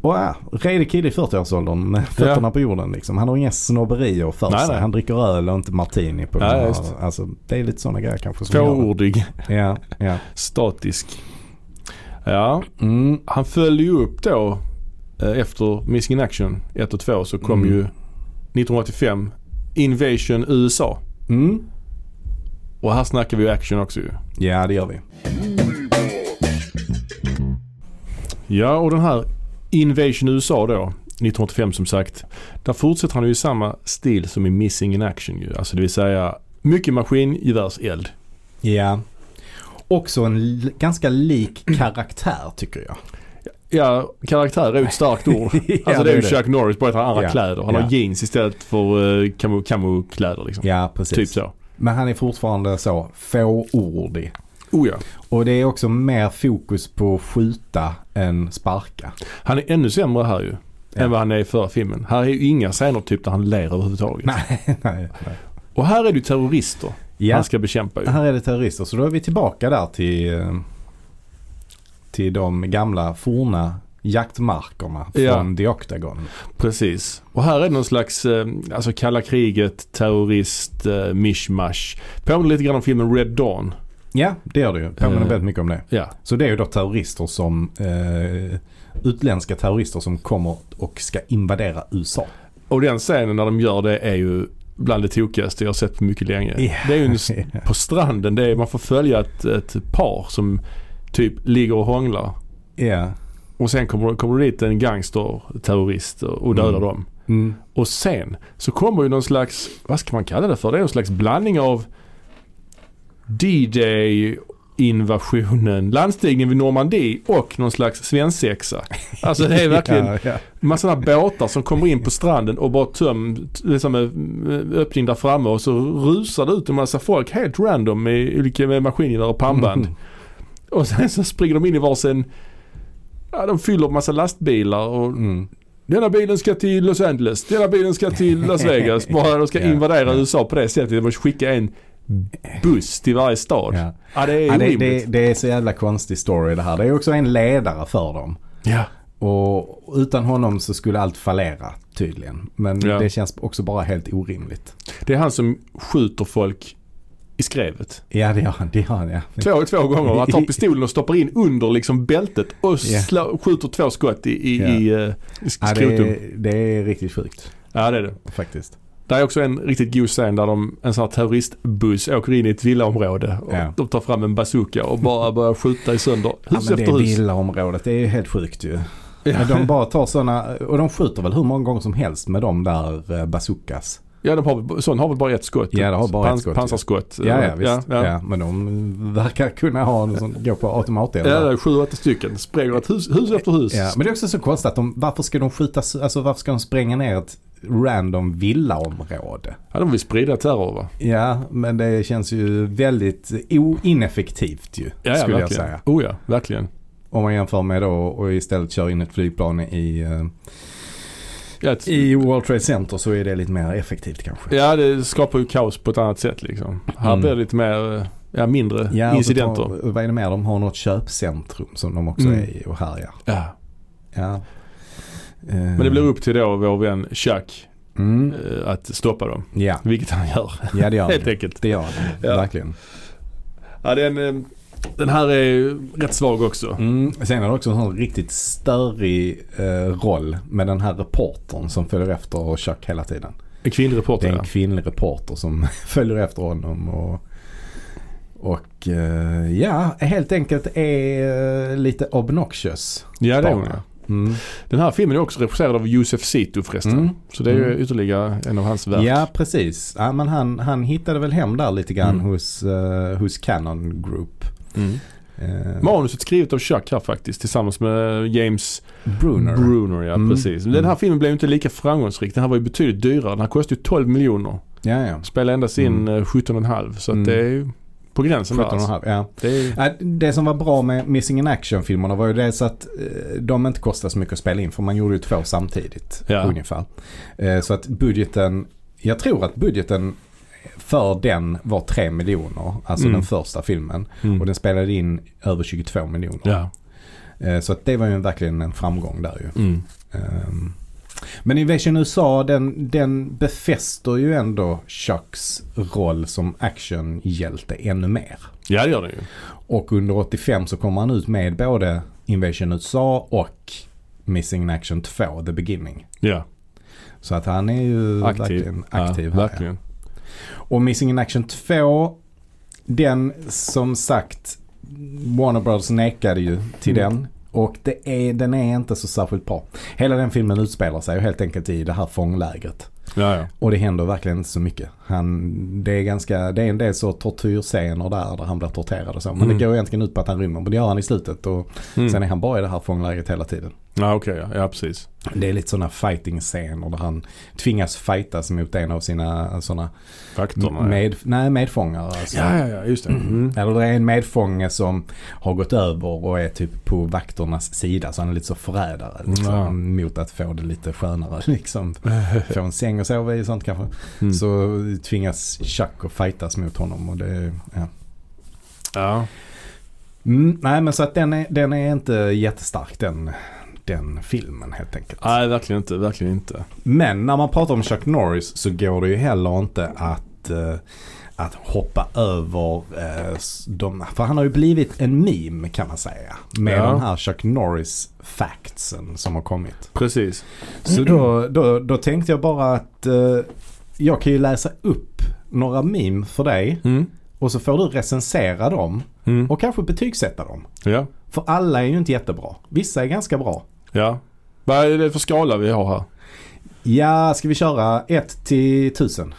Och ja, redig kille i 40-årsåldern med fötterna på jorden liksom. Han har inga snobberier för Nej, sig. nej. Han dricker öl och inte martini på Ja, just. Alltså det är lite sådana grejer kanske det. Ja, ja. statisk. Ja, Mm, han följde ju upp då eh, efter Missing in Action 1 och 2 så kom Mm. ju 1985 Invasion USA. mm. Och här snackar vi ju action också ju. Ja, det gör vi. Ja och den här Invasion USA då, 1985 som sagt. Där fortsätter han ju i samma stil som i Missing in Action ju. Alltså det vill säga mycket maskingevärseld. Ja. Också en ganska lik karaktär tycker jag. Ja, karaktär är ju ett starkt ord. Ja, Alltså det är ju. Chuck Norris, bara att han har andra Ja, kläder. Han ja. har jeans istället för uh, camo, liksom. Ja, precis. Typ så. Men han är fortfarande så fåordig. Oh ja. Och det är också mer fokus på skjuta än sparka. Han är ännu sämre här ju. Ja. Än vad han är i förra filmen. Här är ju inga scener typ där han ler överhuvudtaget. Nej, nej, nej. Och här är det ju terrorister Ja, han ska bekämpa ju. här är det terrorister. Så då är vi tillbaka där till, eh, till de gamla forna jaktmarkerna från Ja. The Octagon. Precis. Och här är det någon slags eh, alltså kalla kriget, terrorist, eh, mishmash. Påminner lite grann om filmen Red Dawn. Ja, det gör det ju. Påminner Eh. väldigt mycket om det. Ja. Så det är ju då terrorister som eh, utländska terrorister som kommer och ska invadera USA. Och den scenen när de gör det är ju bland det tokigaste jag har sett på mycket länge. Ja. Det är ju en, på stranden. Det är, man får följa ett, ett par som typ ligger och hånglar. Ja. Och sen kommer, kommer det dit en gangster, terrorist och, och dödar Mm. dem. Mm. Och sen så kommer ju någon slags, vad ska man kalla det för? Det är någon slags blandning av D-Day invasionen, landstigningen vid Normandie och någon slags svensexa. Alltså det är verkligen Ja, ja. massa sådana båtar som kommer in på stranden och bara töm, liksom med öppning där framme och så rusar det ut en massa folk helt random med olika maskingevär och pannband. Mm. Och sen så springer de in i varsin, ja de fyller massa lastbilar och Mm. denna bilen ska till Los Angeles, denna bilen ska till Las Vegas. Bara de ska invadera. USA på det sättet. De måste skicka en buss till varje stad. Ja. Ja, det är Ja, det, det, det är så jävla konstig story det här. Det är också en ledare för dem. Ja. Och utan honom så skulle allt fallera tydligen. Men Ja. det känns också bara helt orimligt. Det är han som skjuter folk i skrevet. Ja det gör han. Det gör han ja. Två, två gånger. Han tar pistolen och stoppar in under liksom bältet och slå, skjuter två skott i, i, i, eh, i ja skrotum. det, det är riktigt sjukt Ja det är det. faktiskt. Det är också en riktigt god scen där de, en sån här terroristbuss åker in i ett villaområde. Och Ja. De tar fram en bazooka och bara börjar skjuta i sönder Ja, hus men det efter är hus. villaområdet. Det är ju helt sjukt ju. Ja. Men de bara tar sådana, och de skjuter väl hur många gånger som helst med de där eh, bazookas. Ja, de har, sån har väl bara ett skott? Ja, det har bara ett skott, ja. Pansarskott. Ja, ja visst. Ja, Ja, ja. men de verkar kunna ha en som går på automateld. Ja, det är sju, åtta stycken. Spränger ett hus, hus efter hus. Ja, men det är också så konstigt att de, varför ska de skjuta, alltså varför ska de spränga ner ett random villaområde? Ja, de vill sprida terror va? Ja, men det känns ju väldigt ineffektivt ju, Ja, ja skulle jag verkligen. säga. Oh ja, verkligen. Om man jämför med då och istället kör in ett flygplan i, eh, Ja, i World Trade Center så är det lite mer effektivt kanske. ja, det skapar ju kaos på ett annat sätt liksom. Här Mm. blir det lite mer, eh, ja mindre Ja, incidenter. tar- vad är det mer? De har något köpcentrum som de också Mm. är i och härjar. Ja. Ja. Men det blir upp till då vår vän Chuck Mm. eh, att stoppa dem. Ja. Vilket han gör. ja, det gör Helt det. enkelt. Det gör det, Ja. verkligen. Ja, den, eh, den här är rätt svag också. Mm. Sen är det också en sån riktigt störig eh, roll med den här reportern som följer efter Chuck hela tiden. En kvinnlig Det reporter är en kvinnlig reporter som följer efter honom och, och eh, ja, helt enkelt är eh, lite obnoxious. Ja, det är hon ja. Mm. Den här filmen är också regisserad av Josef Sito förresten. Mm. Så det är ju Mm. ytterligare en av hans verk. Ja, precis. Ja, men han, han hittade väl hem där lite grann Mm. hos, eh, hos Canon Group. Eh, Manuset skrivet av Chuck här faktiskt tillsammans med James Bruner. Bruner. ja, Mm. precis. Den här filmen blev inte lika framgångsrik. Den här var ju betydligt dyrare. Den här kostade ju 12 miljoner. ja, ja. Spelade endast in Mm. mm. 17,5 så att Mm. det är ju på gränsen där 17 och alltså. halv, ja. Det är, Ja, Det som var bra med Missing in Action-filmerna var ju dels att eh, de inte kostade så mycket att spela in för man gjorde ju två samtidigt Ja. ungefär. Eh, Så att budgeten, jag tror att budgeten för den var 3 miljoner, alltså Mm. den första filmen. mm. Och den spelade in över 22 miljoner. Ja. Eh, Så att det var ju verkligen en framgång där ju. Mm. Ehm, Men Invasion USA den, den befäster ju ändå Chucks roll som actionhjälte ännu mer. ja, det gör den ju. Och under 85 så kommer han ut med både Invasion USA och Missing in Action 2, The Beginning. Ja, Så att han är ju aktiv. verkligen aktiv ja, här. verkligen. Och Missing in Action 2, den som sagt Warner Brothers nekade ju till Mm. den. Och det är, den är inte så särskilt bra. Hela den filmen utspelar sig helt enkelt i det här fånglägret. Ja, ja. Och det händer verkligen inte så mycket. Han, det, är ganska, det är en del så tortyrscener där, där han blir torterad och så. Men Mm. det går egentligen ut på att han rymmer. Men det gör han i slutet. Och Mm. sen är han bara i det här fånglägret hela tiden. Ja, okej. ja. ja, precis. Det är lite sådana fighting-scener där han tvingas fightas mot en av sina sådana Faktorna. med, nej, medfångare. Alltså. Ja, ja, ja. Just det. Mm. Eller det är en medfånge som har gått över och är typ på vakternas sida. Så han är lite så förrädare liksom, Ja. mot att få det lite skönare. Liksom. Få en säng och sova i och sånt kanske. Mm. Så tvingas Chuck att fightas mot honom. Och det, ja. Ja. mm, nej men så att den är, den är inte jättestark den, den filmen helt enkelt. Nej, verkligen inte. Verkligen inte. Men när man pratar om Chuck Norris så går det ju heller inte att, eh, att hoppa över eh, de, för han har ju blivit en meme kan man säga. Med Ja. de här Chuck Norris factsen som har kommit. Precis. Så då, då, då tänkte jag bara att eh, jag kan ju läsa upp några meme för dig Mm. och så får du recensera dem Mm. och kanske betygsätta dem. Ja. För alla är ju inte jättebra. Vissa är ganska bra. Ja. Vad är det för skala vi har här? Ja, ska vi köra 1 till 1000?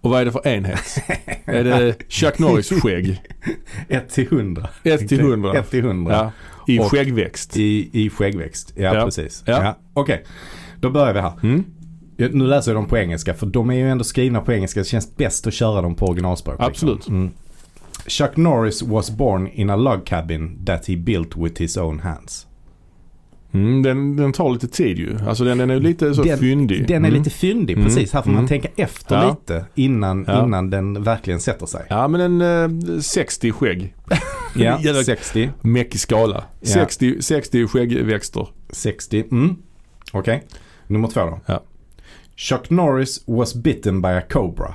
Och vad är det för enhet? är det Chuck Norris skägg? 1 till 100. 1 till 100? 1 till 100. Ja. I Och- skäggväxt? I, I skäggväxt. Ja, Ja. precis. Ja. Okej, då börjar vi här. Mm. Nu läser jag dem på engelska för de är ju ändå skrivna på engelska. Det känns bäst att köra dem på originalspråk. liksom. Absolut. Mm. Chuck Norris was born in a log cabin that he built with his own hands. Mm, den, den tar lite tid ju. Alltså den, den är lite så Den- fyndig. Den är Mm. lite fyndig, Mm. precis. Här får man Mm. tänka efter Ja. lite innan, Ja. innan den verkligen sätter sig. Ja men en eh, 60 skägg. Ja, Jävla- 60. Mäckig skala. Ja. 60, 60 skäggväxter. 60. Mm. Okej. Nummer två då. Ja. Chuck Norris was bitten by a cobra.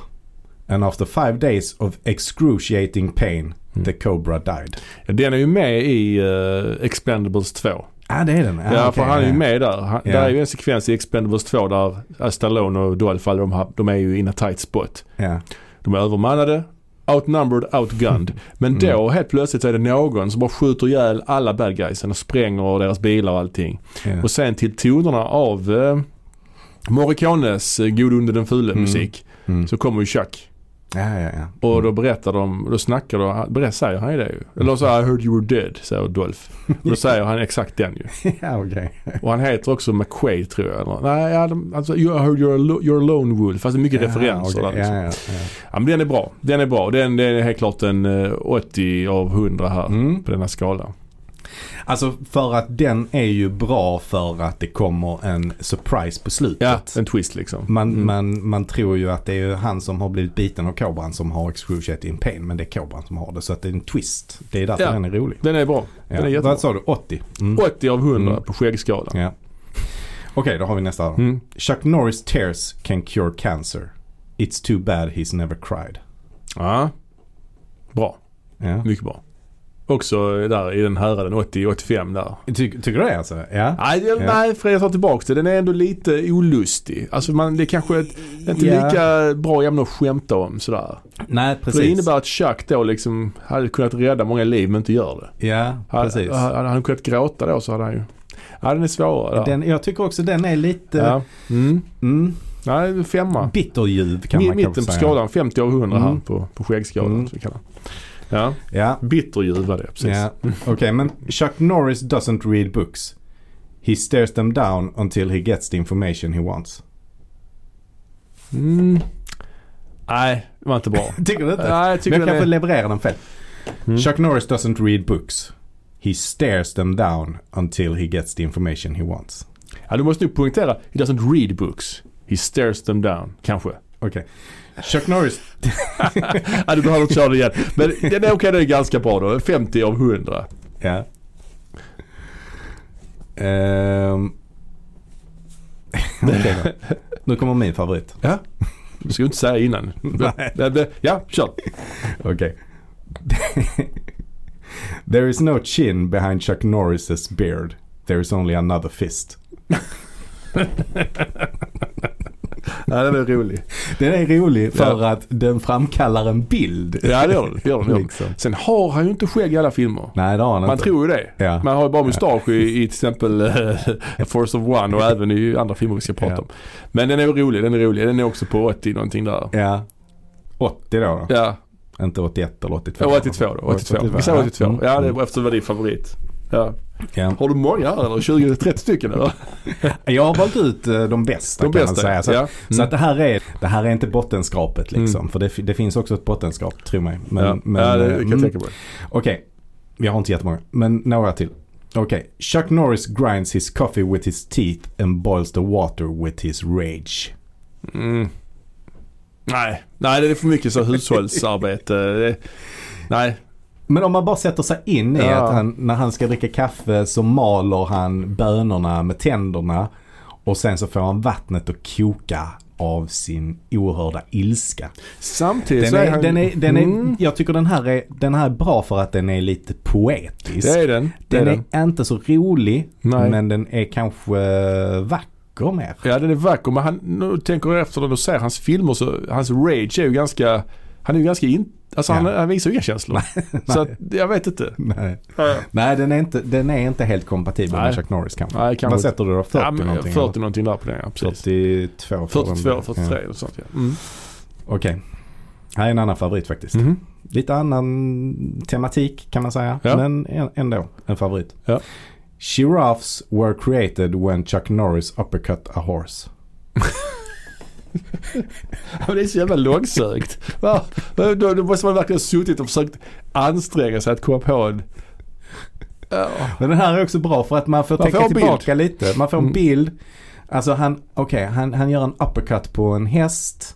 And after five days of excruciating pain Mm. the cobra died. Den är ju med i uh, Expendables 2. Ja, det är den. Ja, okej, för han är ju med där. Han, Ja. Där är ju en sekvens i Expendables 2 där Stallone och Dolph, de, har, de är ju in a tight spot. Ja. De är övermannade, outnumbered, outgunned. Men Mm. då helt plötsligt så är det någon som bara skjuter ihjäl alla bad guysen och spränger deras bilar och allting. Ja. Och sen till tonerna av eh, Morricones eh, God under den fule Mm. musik Mm. så kommer ju Chuck. Ja, ja, ja. Och då berättar de, då snackar de, berätt, säger han ju det ju. Eller så I heard you were dead, säger Dolph. Och då säger han exakt den ju. ja, okej. Och han heter också McQuaid tror jag. Eller, nej, ja, de, alltså you heard you're a, you're a lone wolf. Fast det är mycket referenser Ja, där liksom. ja, ja, Ja, men den är bra. Den är bra. Den, den är helt klart en eh, 80 av 100 här ja. Mm. på den här skalan. Alltså för att den är ju bra för att det kommer en surprise på slutet. Ja, en twist liksom. Man, Mm. man, man tror ju att det är han som har blivit biten av kobran som har excruciating pain. Men det är kobran som har det. Så att det är en twist. Det är därför Ja. den är rolig. Den är bra. Den är Ja. jättebra. Vad sa du? 80? Mm. 80 av 100 Mm. på skäggskalan. Ja. Okej, då har vi nästa. Mm. Chuck Norris tears can cure cancer. It's too bad he's never cried. Ja. Bra. Ja. Mycket bra. Också där i den häraden 80-85 där. Ty, tycker du det alltså? Ja. Nej, det- Ja. nej för jag tar tillbaka det. Den är ändå lite olustig. Alltså man, det är kanske ett, inte Ja. lika bra ämne att skämta om sådär. Nej, För precis. det innebär att Chuck då liksom hade kunnat rädda många liv men inte gör det. Ja, Hade, precis. hade han kunnat gråta då så hade han ju... Ja den är svårare. Den, jag tycker också den är lite Ja. Mm. mm, Nej, femma. bitterljuv kan Mi- man mitten kanske på säga. skalan, 50 av 100 här Mm. på, på skäggskalan. Mm. Så. Ja, Ja, bitterljuv var det precis. ja. okej men Chuck Norris doesn't read books. He stares them down until he gets the information he wants. Mm. Nej, det var inte bra. Tycker du inte? Nej, jag tycker Men jag den kanske är... levererar den fel. Mm. Chuck Norris doesn't read books. He stares them down until he gets the information he wants. Ja, du måste nog poängtera. He doesn't read books. He stares them down. Kanske. Okej. Chuck Norris... ja, du behöver inte köra det igen. Men den är okej, den är ganska bra då. 50 av 100. Ja. Ehm. Okej då. Nu kommer min favorit. Ja. Du ska ju inte säga innan. Det- det- Ja, kör. Okej. There is no chin behind Chuck Norris's beard. There is only another fist. Ja, den är rolig. Den är rolig för Ja. att den framkallar en bild. Ja, det gör den. Gör den, liksom. Sen har han ju inte skägg i alla filmer. Nej det har han Man inte. tror ju det. Ja. Man har ju bara mustasch i, i till exempel eh, Force of One och även i andra filmer vi ska prata Ja. om. Men den är rolig, den är rolig. Den är också på 80 någonting där. Ja. 80 då, då. Ja, Inte 81 eller 82. ja 82 då. 82. Vi säger 82. Mm. Ja, det är eftersom det var din favorit. Ja. Ja. Har du många här eller? 20-30 stycken eller? Jag har valt ut eh, de bästa De kan bästa man säga. Så, ja. att, så Mm. att det här är, det här är inte bottenskrapet liksom. Mm. För det, det finns också ett bottenskrap, tro mig. Men, ja. men, ja, det eh, kan jag mm. tänka mig. Okej, vi har inte jättemånga, men några till. Okej, Chuck Norris grinds his coffee with his teeth and boils the water with his rage. Mm. Nej, nej det är för mycket så hushållsarbete. Nej, Men om man bara sätter sig in i Ja. att han, när han ska dricka kaffe så maler han bönorna med tänderna och sen så får han vattnet att koka av sin oerhörda ilska. samtidigt Den så är är, han... den är, den är, Mm, Jag tycker den här, är, den här är bra för att den är lite poetisk. det är den. Det är den den. är inte så rolig Nej. men den är kanske vacker mer. Ja den är vacker men han, nu tänker jag efter den och ser hans filmer så, hans rage är ju ganska, han är ju ganska in, alltså han, Ja. han visar ju inga känslor. så att, jag vet inte. Nej, Nej den, är inte, den är inte helt kompatibel Nej. med Chuck Norris kanske. Nej, kanske Vad sätter du då? 40 ja, men någonting? 40 någonting där på den ja, precis. 42. får den 42, bli. 43 Ja. och sånt ja. Mm. Okej. Här är en annan favorit faktiskt. Mhm. Lite annan tematik kan man säga. Ja. Men ändå en favorit. Ja. Giraffes were created when Chuck Norris uppercut a horse. Det är så jävla långsökt. Va? Då, då måste man verkligen ha suttit och försökt anstränga sig att komma på en... Men den här är också bra för att man får Man tänka får tillbaka lite. Man får en Mm. bild. Alltså han, okej, han, han gör en uppercut på en häst.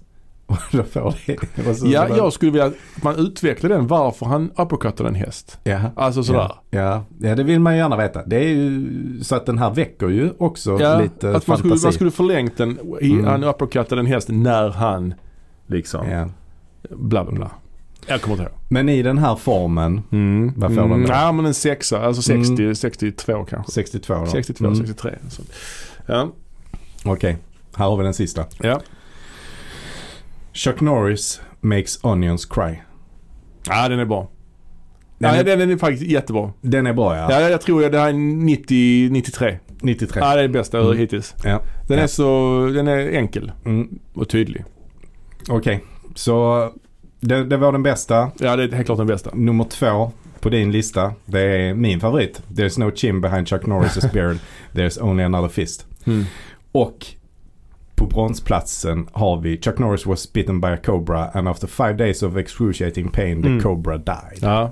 Ja, jag skulle vilja att man utvecklar den varför han uppercuttade en häst. Ja. Alltså sådär. Ja, ja, det vill man gärna veta. Det är ju så att den här väcker ju också Ja, lite att man skulle, fantasi. man skulle förlängt den. I, Mm. Han uppercuttade en häst när han liksom ja. bla bla bla. Jag kommer inte ihåg. Men i den här formen, Mm. Vad får den då? Ja men en sexa, alltså 60, Mm. 62 kanske. 62 då. 62, Mm. 63. Så. Ja. Okej, här har vi den sista. Ja. Chuck Norris makes onions cry. ja, den är bra. Den, ja, är, den är faktiskt jättebra. den är bra ja. Ja, jag tror det här är 90, 93. 93. Ja, det är det bästa Mm. hittills. Ja. Den Ja. är så, den är enkel Mm. och tydlig. Okej, så det, det var den bästa. Ja, det är helt klart den bästa. Nummer två på din lista, det är min favorit. There's no chin behind Chuck Norris' beard. There's only another fist. Mm. Och på bronsplatsen har vi Chuck Norris was bitten by a cobra and after five days of excruciating pain the Mm. cobra died. Ja.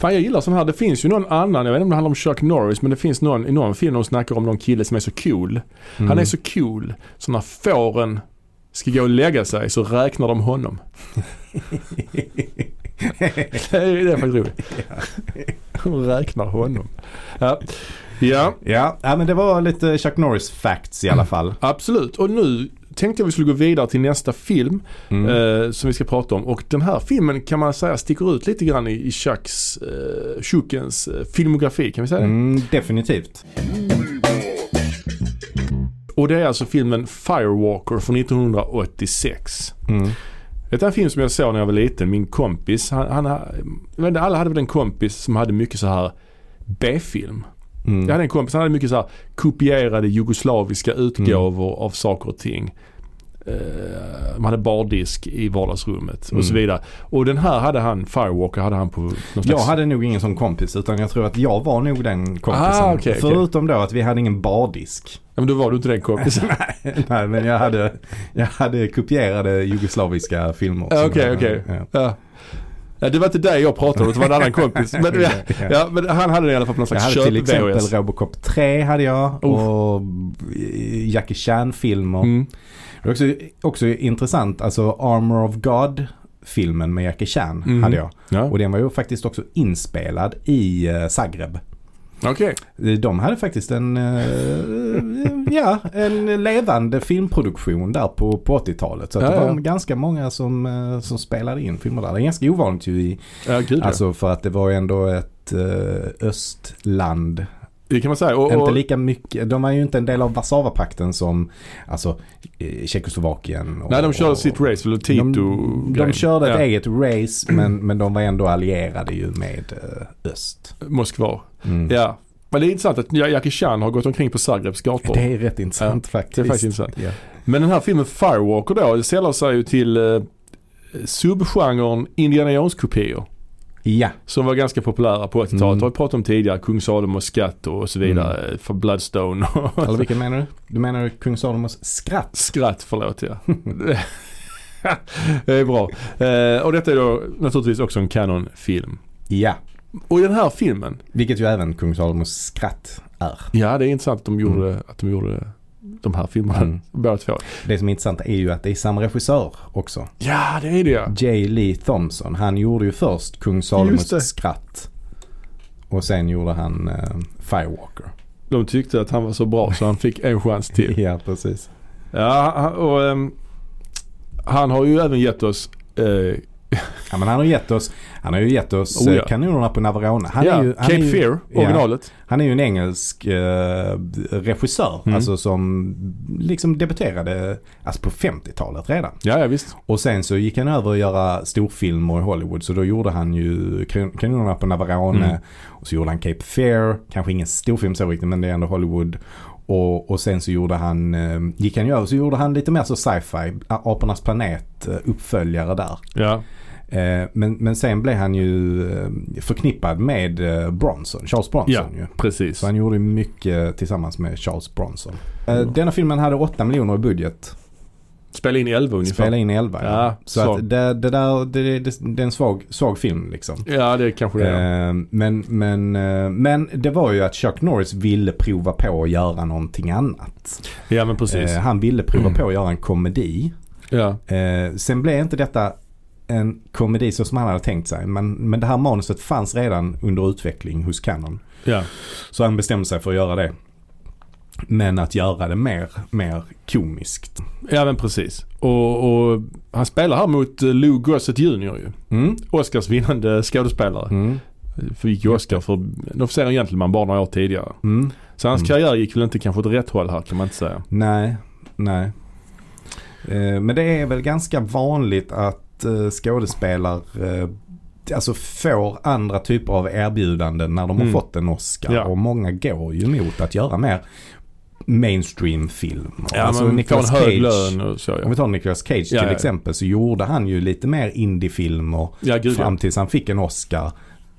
Fan jag gillar sån här. Det finns ju någon annan, jag vet inte om det handlar om Chuck Norris, men det finns någon i någon film de snackar om någon kille som är så cool. Mm. Han är så cool så när fåren ska gå och lägga sig så räknar de honom. det, är, det är faktiskt roligt. De räknar honom. Ja. Ja, Ja, ja, men det var lite Chuck Norris facts i alla fall. absolut. Och nu tänkte jag vi skulle gå vidare till nästa film Mm. eh, som vi ska prata om. Och den här filmen kan man säga sticker ut lite grann i, i Chucks, eh, Chuckens eh, filmografi. Kan vi säga det? Mm, definitivt. Och det är alltså filmen Firewalker från 1986. Mm. Det är en film som jag såg när jag var liten. Min kompis, han, han, alla hade väl en kompis som hade mycket så här B-film. Mm. Jag hade en kompis, han hade mycket så här kopierade jugoslaviska utgåvor Mm. av saker och ting. Eh, man hade bardisk i vardagsrummet Mm. och så vidare. Och den här hade han, Firewalker hade han på någon slags... Jag hade nog ingen sån kompis utan jag tror att jag var nog den kompisen. Ah, okej, okej. Förutom då att vi hade ingen bardisk. Ja, men då var du inte den kompisen. Nej men jag hade, jag hade kopierade jugoslaviska filmer. Ja, som Okej, jag- okej. ja. Ja, det var inte dig jag pratade om, det var en annan kompis. Men, ja, ja, men han hade det i alla fall på någon Jag slags hade till exempel. Robocop 3 hade jag och Jackie Chan-filmer. Mm. Det är också, också intressant, alltså Armor of God filmen med Jackie Chan Mm. hade jag. Ja, Och den var ju faktiskt också inspelad i eh, Zagreb. Okej. De hade faktiskt en, eh, ja, en levande filmproduktion där på, på 80-talet. Så Ja, det var ja. ganska många som, eh, som spelade in filmer där. Det är ganska ovanligt ju i, Ja, gud alltså för att det var ändå ett eh, östland Det kan man säga. Och, Inte och, lika mycket, de var ju inte en del av Warszawapakten som alltså eh, Tjeckoslovakien. Och, nej, de körde och- sitt race, eller Tito De, de körde ett ja, eget race men, men de var ändå allierade ju med eh, öst. Moskva. Mm. Ja. Men det är intressant att Jackie Chan har gått omkring på Zagrebs gator. Det är rätt intressant faktiskt. det är faktiskt intressant. Ja. Men den här filmen Firewalker då, det säljer sig ju till eh, subgenren Indiana Jones-kopior. Ja. Som var ganska populära på 80-talet. Mm. Har vi pratat om tidigare. Kung Salomos skatt och så vidare. För Bloodstone Eller vilken menar du? Du menar Kung Salomos skratt? skratt, förlåt ja. det är bra. Eh, och detta är då naturligtvis också en Canon-film. Ja. Och den här filmen, Vilket ju även Kung Salomos skratt är. ja det är intressant att de gjorde, att de gjorde de här filmerna Mm. båda två. Det som är intressant är ju att det är samma regissör också. Ja det är det ja. J. Lee Thompson. Han gjorde ju först Kung Salomos skratt. Och sen gjorde han eh, Firewalker. De tyckte att han var så bra så han fick en chans till. Ja, precis. Ja och ehm, han har ju även gett oss eh, Ja, men han har gett oss, han har ju gett oss Oh, eh, ja. kanonerna på Navarone. Han, ja, är ju, han, Cape är ju, Fear, ja. originalet. han är ju en engelsk eh, regissör. Mm. Alltså som liksom debuterade alltså på 50-talet redan. Ja, ja visst. Och sen så gick han över att göra storfilmer i Hollywood. Så då gjorde han ju kan- Kanonerna på Navarone. Mm. Och så gjorde han Cape Fear. Kanske ingen storfilm så riktigt men det är ändå Hollywood. Och, och sen så gjorde han, eh, gick han ju över så gjorde han lite mer så sci-fi. Apornas planet, eh, uppföljare där. Ja. Eh, men, men sen blev han ju eh, förknippad med eh, Bronson, Charles Bronson Ja. ju. Precis. Så han gjorde mycket tillsammans med Charles Bronson. Mm. Denna filmen hade 8 miljoner i budget. Spela in i 11 ungefär. Spela in i 11 Ja, Så svag. att det, det där, det, det, det är en svag, svag film liksom. Ja, det kanske det är. Eh, men, men, men det var ju att Chuck Norris ville prova på att göra någonting annat. Ja, men precis. Han ville prova Mm. på att göra en komedi. Ja. Sen blev inte detta en komedi så som han hade tänkt sig. Men, men det här manuset fanns redan under utveckling hos Canon. Ja. Så han bestämde sig för att göra det. Men att göra det mer, mer komiskt. ja, men precis. Och, och han spelar här mot eh, Lou Gossett Jr. ju. Mm. Oscars vinnande skådespelare. Mm. Fick ju Oscar för en officer och gentleman bara några år tidigare. Mm. Så hans Mm. karriär gick väl inte kanske åt rätt håll här kan man inte säga. Nej, nej. Eh, men det är väl ganska vanligt att skådespelare eh, alltså får andra typer av erbjudanden när de har Mm. fått en Oscar. Ja. Och många går ju emot att göra mer mainstream film. Ja, alltså Nicolas Cage, så Om ja. vi tar Nicolas Cage till Ja, ja. exempel så gjorde han ju lite mer indiefilmer Ja, gud ja. fram tills han fick en Oscar.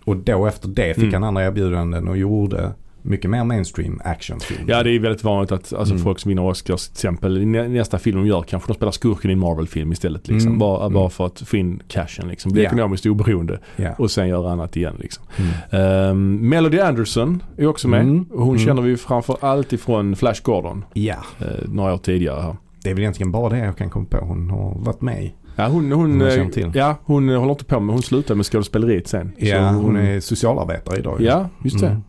Och då efter det fick Mm. han andra erbjudanden och gjorde mycket mer mainstream actionfilm. Ja det är väldigt vanligt att alltså, Mm. folk som vinner Oscars till exempel i nä- nästa film de gör kanske de spelar skurken i en Marvel-film istället. Liksom. Mm. Bara, Mm. bara för att få in cashen liksom. Bli Ja. ekonomiskt oberoende Ja. och sen göra annat igen liksom. Mm. Um, Melody Anderson är också med. Mm. Hon Mm. känner vi framför allt ifrån Flash Gordon. ja, eh, några år tidigare här. det är väl egentligen bara det jag kan komma på. Hon har varit med i. Ja hon, hon, Hon eh, ja, hon eh, håller inte på med, hon slutar med skådespeleriet sen. Ja, hon är socialarbetare idag. Ja, just det.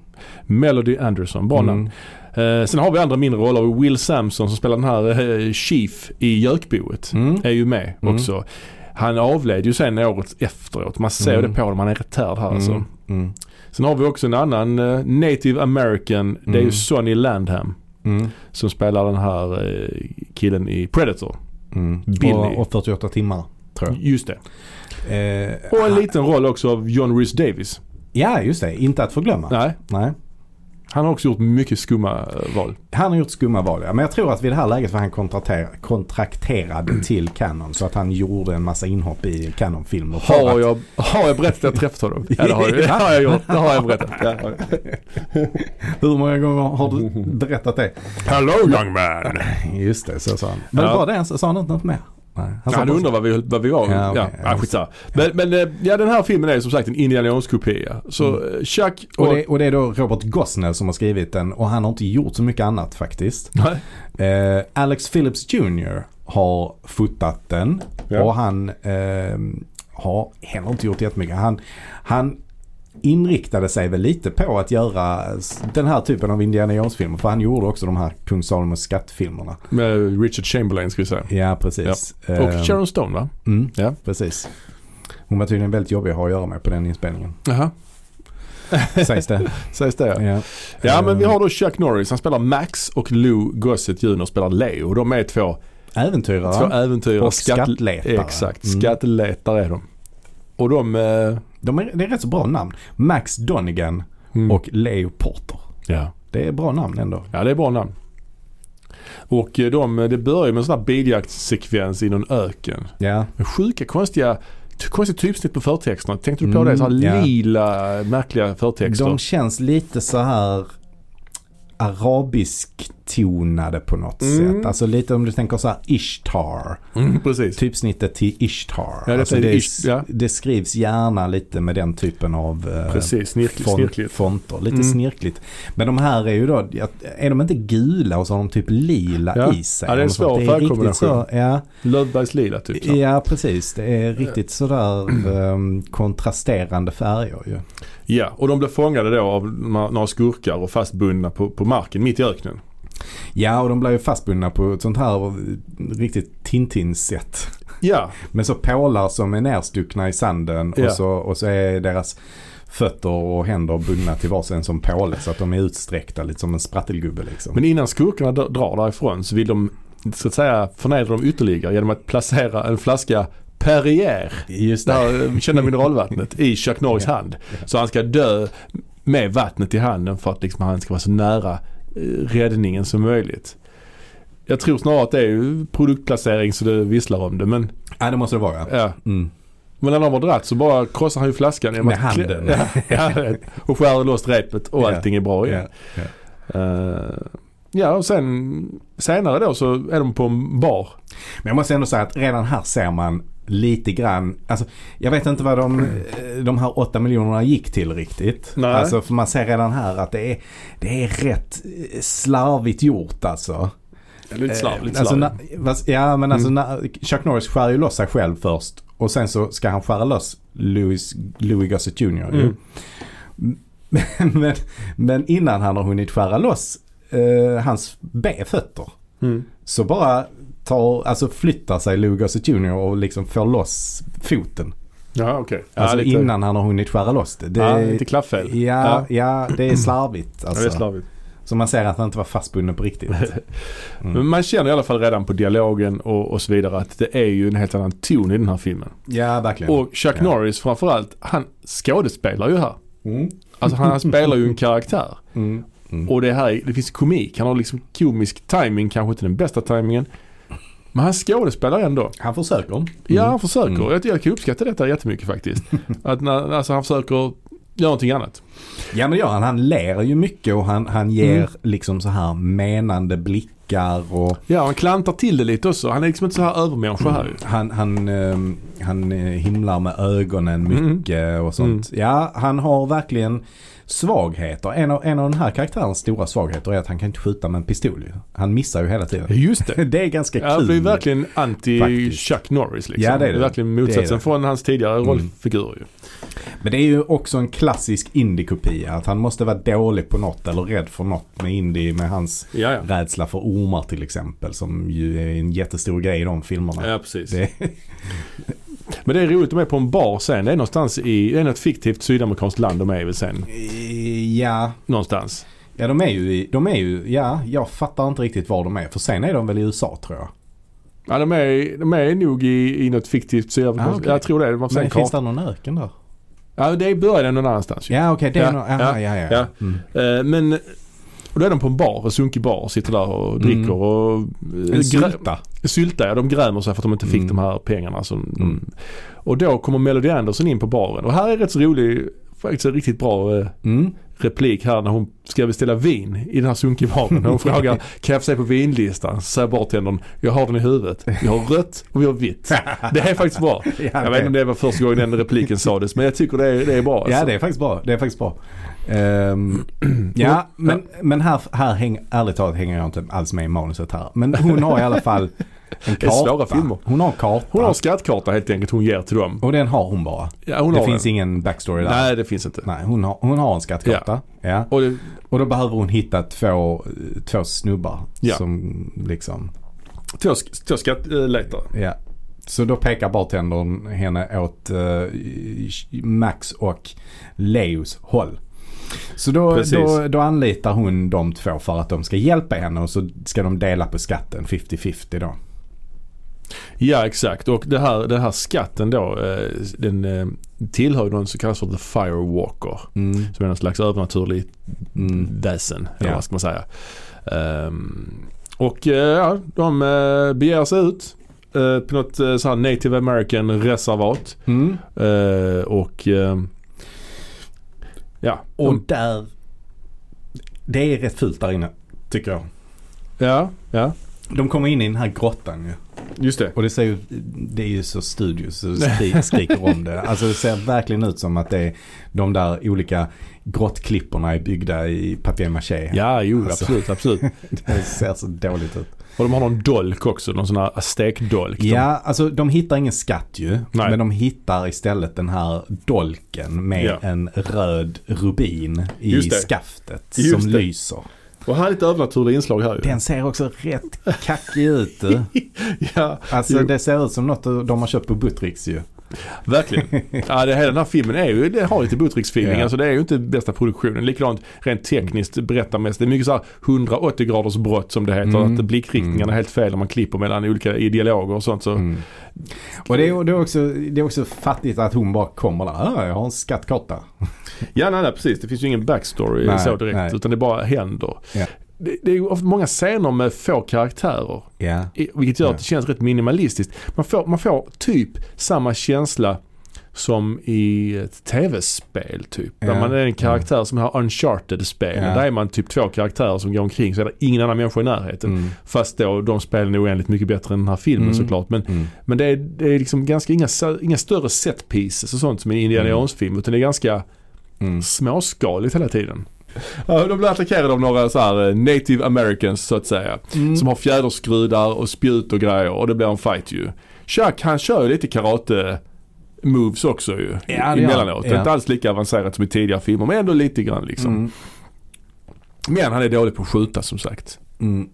Melody Anderson, bra. Mm. Eh, sen har vi andra mindre roller. Will Sampson som spelar den här eh, Chief i Jökboet Mm. är ju med Mm. också. Han avled ju sen året efteråt. Man ser Mm. det på honom. Han är retard här alltså. Mm. Sen har vi också en annan eh, native american. Det är ju. Sonny Landham som spelar den här eh, killen i Predator. Billy. Och, och 48 timmar. Just det. Eh, Och en liten roll också av John Rhys Davis. Ja, just det. Inte att förglömma. Nej, Nej. han har också gjort mycket skumma val. Han har gjort skumma val ja. Men jag tror att vid det här läget var han kontrakter, kontrakterad till Canon. Så att han gjorde en massa inhopp i Canon-filmer. Har att- jag, har jag berättat att jag träffat honom? Ja det har jag, det har jag gjort. Det har jag berättat. Ja, det har jag. Hur många gånger har du berättat det? Hello young man! Just det, så sa han. Men Ja. var det sa, sa han inte något mer? Nej, han Han undrar vad vi, vad vi var. Ja, okej. ja, skitsamma. Men, men eh, ja, den här filmen är som sagt en Indiana Jones-kopia. Så Mm. eh, Chuck och... Och det, och det är då Robert Gosnell som har skrivit den och han har inte gjort så mycket annat faktiskt. Eh, Alex Phillips Jr har fotat den Ja. och han eh, har heller inte gjort jättemycket. Han, han inriktade sig väl lite på att göra den här typen av Indiana Jones-filmer. För han gjorde också de här Kung Salomos skattfilmerna. Med Richard Chamberlain ska vi säga. Ja, precis. Och Eh, Sharon Stone va? Mm, Ja. precis. Hon var tydligen väldigt jobbig att ha att göra med på den inspelningen. Jaha. sägs det. Sägs det ja. Ja, Ja men vi Eh, har då Chuck Norris, han spelar Max och Lou Gossett Jr spelar Leo. De är två, Äventyrare. två äventyrare. Och skattletare. Exakt, Mm. skattletare är de. Och de... Eh, De är, det är rätt så bra namn. Max Donegan mm. och Leo Porter. ja. Det är bra namn ändå. ja, det är bra namn. Och eh, de, det börjar med en sån här biljaktssekvens i någon öken. Ja. Sjuka konstiga, konstigt typsnitt på förtexterna. Tänkte du på Mm, det? Så här ja. lila märkliga förtexter. De känns lite så här arabisk tonade på något Mm. sätt. Alltså lite om du tänker så här Ishtar. Mm, precis. Typsnittet till Ishtar. Ja, det alltså det, Ish- ja. det skrivs gärna lite med den typen av eh, Precis, snirkligt. font, snirkligt. fonter. Lite Mm. snirkligt. Men de här är ju då, är de inte gula och så har de typ lila Ja. i sig? Ja, det är en Eller så. svår Det är riktigt färgkombination. så, ja, Löfbergs lila typ. Så. ja, precis. Det är riktigt sådär um, kontrasterande färger ju. Ja, och de blev fångade då av några några skurkar och fastbundna på, på marken mitt i öknen. Ja, och de blir ju fastbundna på ett sånt här riktigt Tintin-sätt. Ja, Med så pålar som är nerstuckna i sanden Ja. och, så, och så är deras fötter och händer bundna till varsin som påle så att de är utsträckta lite som en sprattelgubbe liksom. men innan skurkarna drar därifrån så vill de så att säga förnedra dem ytterligare genom att placera en flaska Perrier, Just det här eh, kända mineralvattnet, i Chuck Norris hand. Så han ska dö med vattnet i handen för att liksom han ska vara så nära räddningen som möjligt. Jag tror snarare att det är ju produktplacering så det visslar om det men, Ja, det måste det vara ja. Mm. men när de har dratt så bara krossar han ju flaskan genom Med handen. Ja, och skär loss repet och allting är bra igen. Ja, ja. Eh, ja och sen senare då så är de på en bar. Men jag måste ändå säga att redan här ser man lite grann, alltså jag vet inte vad de, eh, de här åtta miljonerna gick till riktigt. Nej. Alltså för man ser redan här att det är, det är rätt eh, slarvigt gjort alltså. Lite slarv, Eh, alltså, na, ja men alltså Mm. na, Chuck Norris skär ju loss sig själv först. Och sen så ska han skära loss Louis, Louis Gossett Jr. Mm. Men, men, innan han har hunnit skära loss eh, hans B fötter. Mm. Så bara tar, alltså flyttar sig Louis Gossett Jr. och liksom får loss foten. Ja okej. Alltså ja, lite, innan han har hunnit skära loss det. det ja, lite klafffel. ja, ja, det är slarvigt. Ja, Alltså. det är slarvigt. Så man ser att han inte var fastbunden på riktigt. Men Mm. man känner i alla fall redan på dialogen och, och så vidare att det är ju en helt annan ton i den här filmen. Ja, verkligen. Och Chuck Ja. Norris framförallt, han skådespelar ju här. Mm. Alltså han spelar ju en karaktär. Mm. Mm. Och det här, det finns komik. Han har liksom komisk timing, kanske inte den bästa timingen. Men han skådespelar ändå. Han försöker. Mm. Ja, han försöker. Mm. Jag, jag kan uppskatta detta jättemycket faktiskt. att när, alltså han försöker göra någonting annat. Ja men ja, han, han ler ju mycket och han, han ger Mm. liksom så här menande blickar och Ja, han klantar till det lite också. Han är liksom inte så här övermänniska här ju. han, han, ehm, han eh, himlar med ögonen Mm. mycket och sånt. Ja, han har verkligen svagheter. En av, en av den här karaktärens stora svagheter är att han kan inte skjuta med en pistol. Han missar ju hela tiden. Just det. Det är ganska Ja, kul. det är verkligen anti Faktiskt. Chuck Norris liksom. Ja, det är det. verkligen Det är motsatsen det. från hans tidigare Mm. ju. Men det är ju också en klassisk indie-kopia. Att han måste vara dålig på något eller rädd för något med indie med hans Ja, ja. rädsla för ormar till exempel. Som ju är en jättestor grej i de filmerna. Ja, precis. Det, Men det är roligt, de är på en bar sen. Det är någonstans i, det är något fiktivt sydamerikanskt land de är väl sen. ja, Någonstans. ja de är ju i, de är ju, ja, jag fattar inte riktigt var de är. För sen är de väl i USA tror jag. Ja, de är, de är nog i, i något fiktivt sydamerikanskt. Ah, okej. Jag tror det. Men finns det någon öken där? Ja, det början någon annanstans. Ja okej, det är Ja, nog, aha, ja, ja, ja. Mm. Eh, Men och då är de på en bar, en sunkig bar och sitter där och dricker Mm. och... eh, En sylta. Sylta, ja. De grämer sig för att de inte fick Mm. de här pengarna. De, Mm. Och då kommer Melody Anderson in på baren. Och här är rätt så rolig, faktiskt en riktigt bra eh, Mm. replik här när hon ska beställa vin i den här sunkiga baren. Hon frågar, kan jag få se på vinlistan? Så säger bartendern, jag har den i huvudet. Vi har rött och vi har vitt. Det är faktiskt bra. Ja, Jag vet inte om det var första gången den repliken sades, men jag tycker det är, det är bra. Ja alltså. det är faktiskt bra. Det är faktiskt bra. Ehm, ja men, men här, här häng, ärligt talat hänger jag inte alls med i manuset här. Men hon har i alla fall en är svåra karta. filmer. Hon har en karta. Hon har en skattkarta helt enkelt hon ger till dem. Och den har hon bara. Ja, hon det har finns den. ingen backstory där. Nej, det finns inte. Nej, hon har, hon har en skattkarta. Ja. Och det, Och då behöver hon hitta två, två snubbar. Ja. Som liksom, två, två skattletare. ja. Så då pekar bartendern henne åt eh, Max och Leos håll. Så då, då, då anlitar hon de två för att de ska hjälpa henne och så ska de dela på skatten 50-50 då. Ja exakt och det här, den här skatten då eh, den eh, tillhör någon som kallas för The Firewalker. Mm. Som är någon slags övernaturligt Mm. väsen. Eller Ja. vad ska man säga. Ehm, och eh, ja, de beger sig ut på något så här native american reservat. Mm. Och ja, Och de, där, det är rätt fult där inne tycker jag. ja, ja, De kommer in i den här grottan ju. just det. Och det ser ju, det är ju så studio så skri, skriker om det. Alltså det ser verkligen ut som att det är de där olika grottklipporna är byggda i papier-maché. Ja, jo Alltså. absolut, absolut. Det ser så dåligt ut. Och de har någon dolk också, någon sån här aztekdolk. De- Ja, alltså de hittar ingen skatt ju. Nej. Men de hittar istället den här dolken med Ja. en röd rubin i skaftet Just som det. lyser. Och här är lite övernaturliga inslag här ju. Den ser också rätt kackig ut. Ja, Alltså Jo. det ser ut som något de har köpt på Buttricks ju. Verkligen. Ja, det, hela den här filmen är ju, det har lite Buttricks-feeling. Ja. Alltså det är ju inte bästa produktionen. Likadant rent tekniskt berättarmässigt. Det är mycket så här 180 graders brott som det heter. Mm. Att blickriktningarna Mm. är helt fel när man klipper mellan olika i dialoger och sånt. Så. Mm. Och det är, det, är också, det är också fattigt att hon bara kommer där. Ah, jag har en skattkarta. Ja, nej, nej, precis. Det finns ju ingen backstory Nej, så direkt. nej. Utan det bara händer. Ja. Det, det är många scener med få karaktärer. I- Vilket gör att det känns rätt minimalistiskt. Man får, man får typ samma känsla som i ett tv-spel typ. Där Ja. man är en karaktär som har Uncharted-spel. Ja. Där är man typ två karaktärer som går omkring så är det ingen annan människa i närheten. Mm. Fast då de spelen är oändligt mycket bättre än den här filmen Mm. såklart. Men, Mm. men det, är, det är liksom ganska inga, inga större set pieces och sånt som i en Indiana Mm. Jones-film. Utan det är ganska Mm. småskaligt hela tiden. Ja, de blir attackerade av några så här eh, native americans så att säga. Mm. Som har fjäderskrudar och spjut och grejer och det blir en fight ju. Chuck han kör ju lite karate moves också ju. Ja, emellanåt. Det är Ja. inte alls lika avancerat som i tidigare filmer men ändå lite grann liksom. Mm. Men han är dålig på att skjuta som sagt. Mm.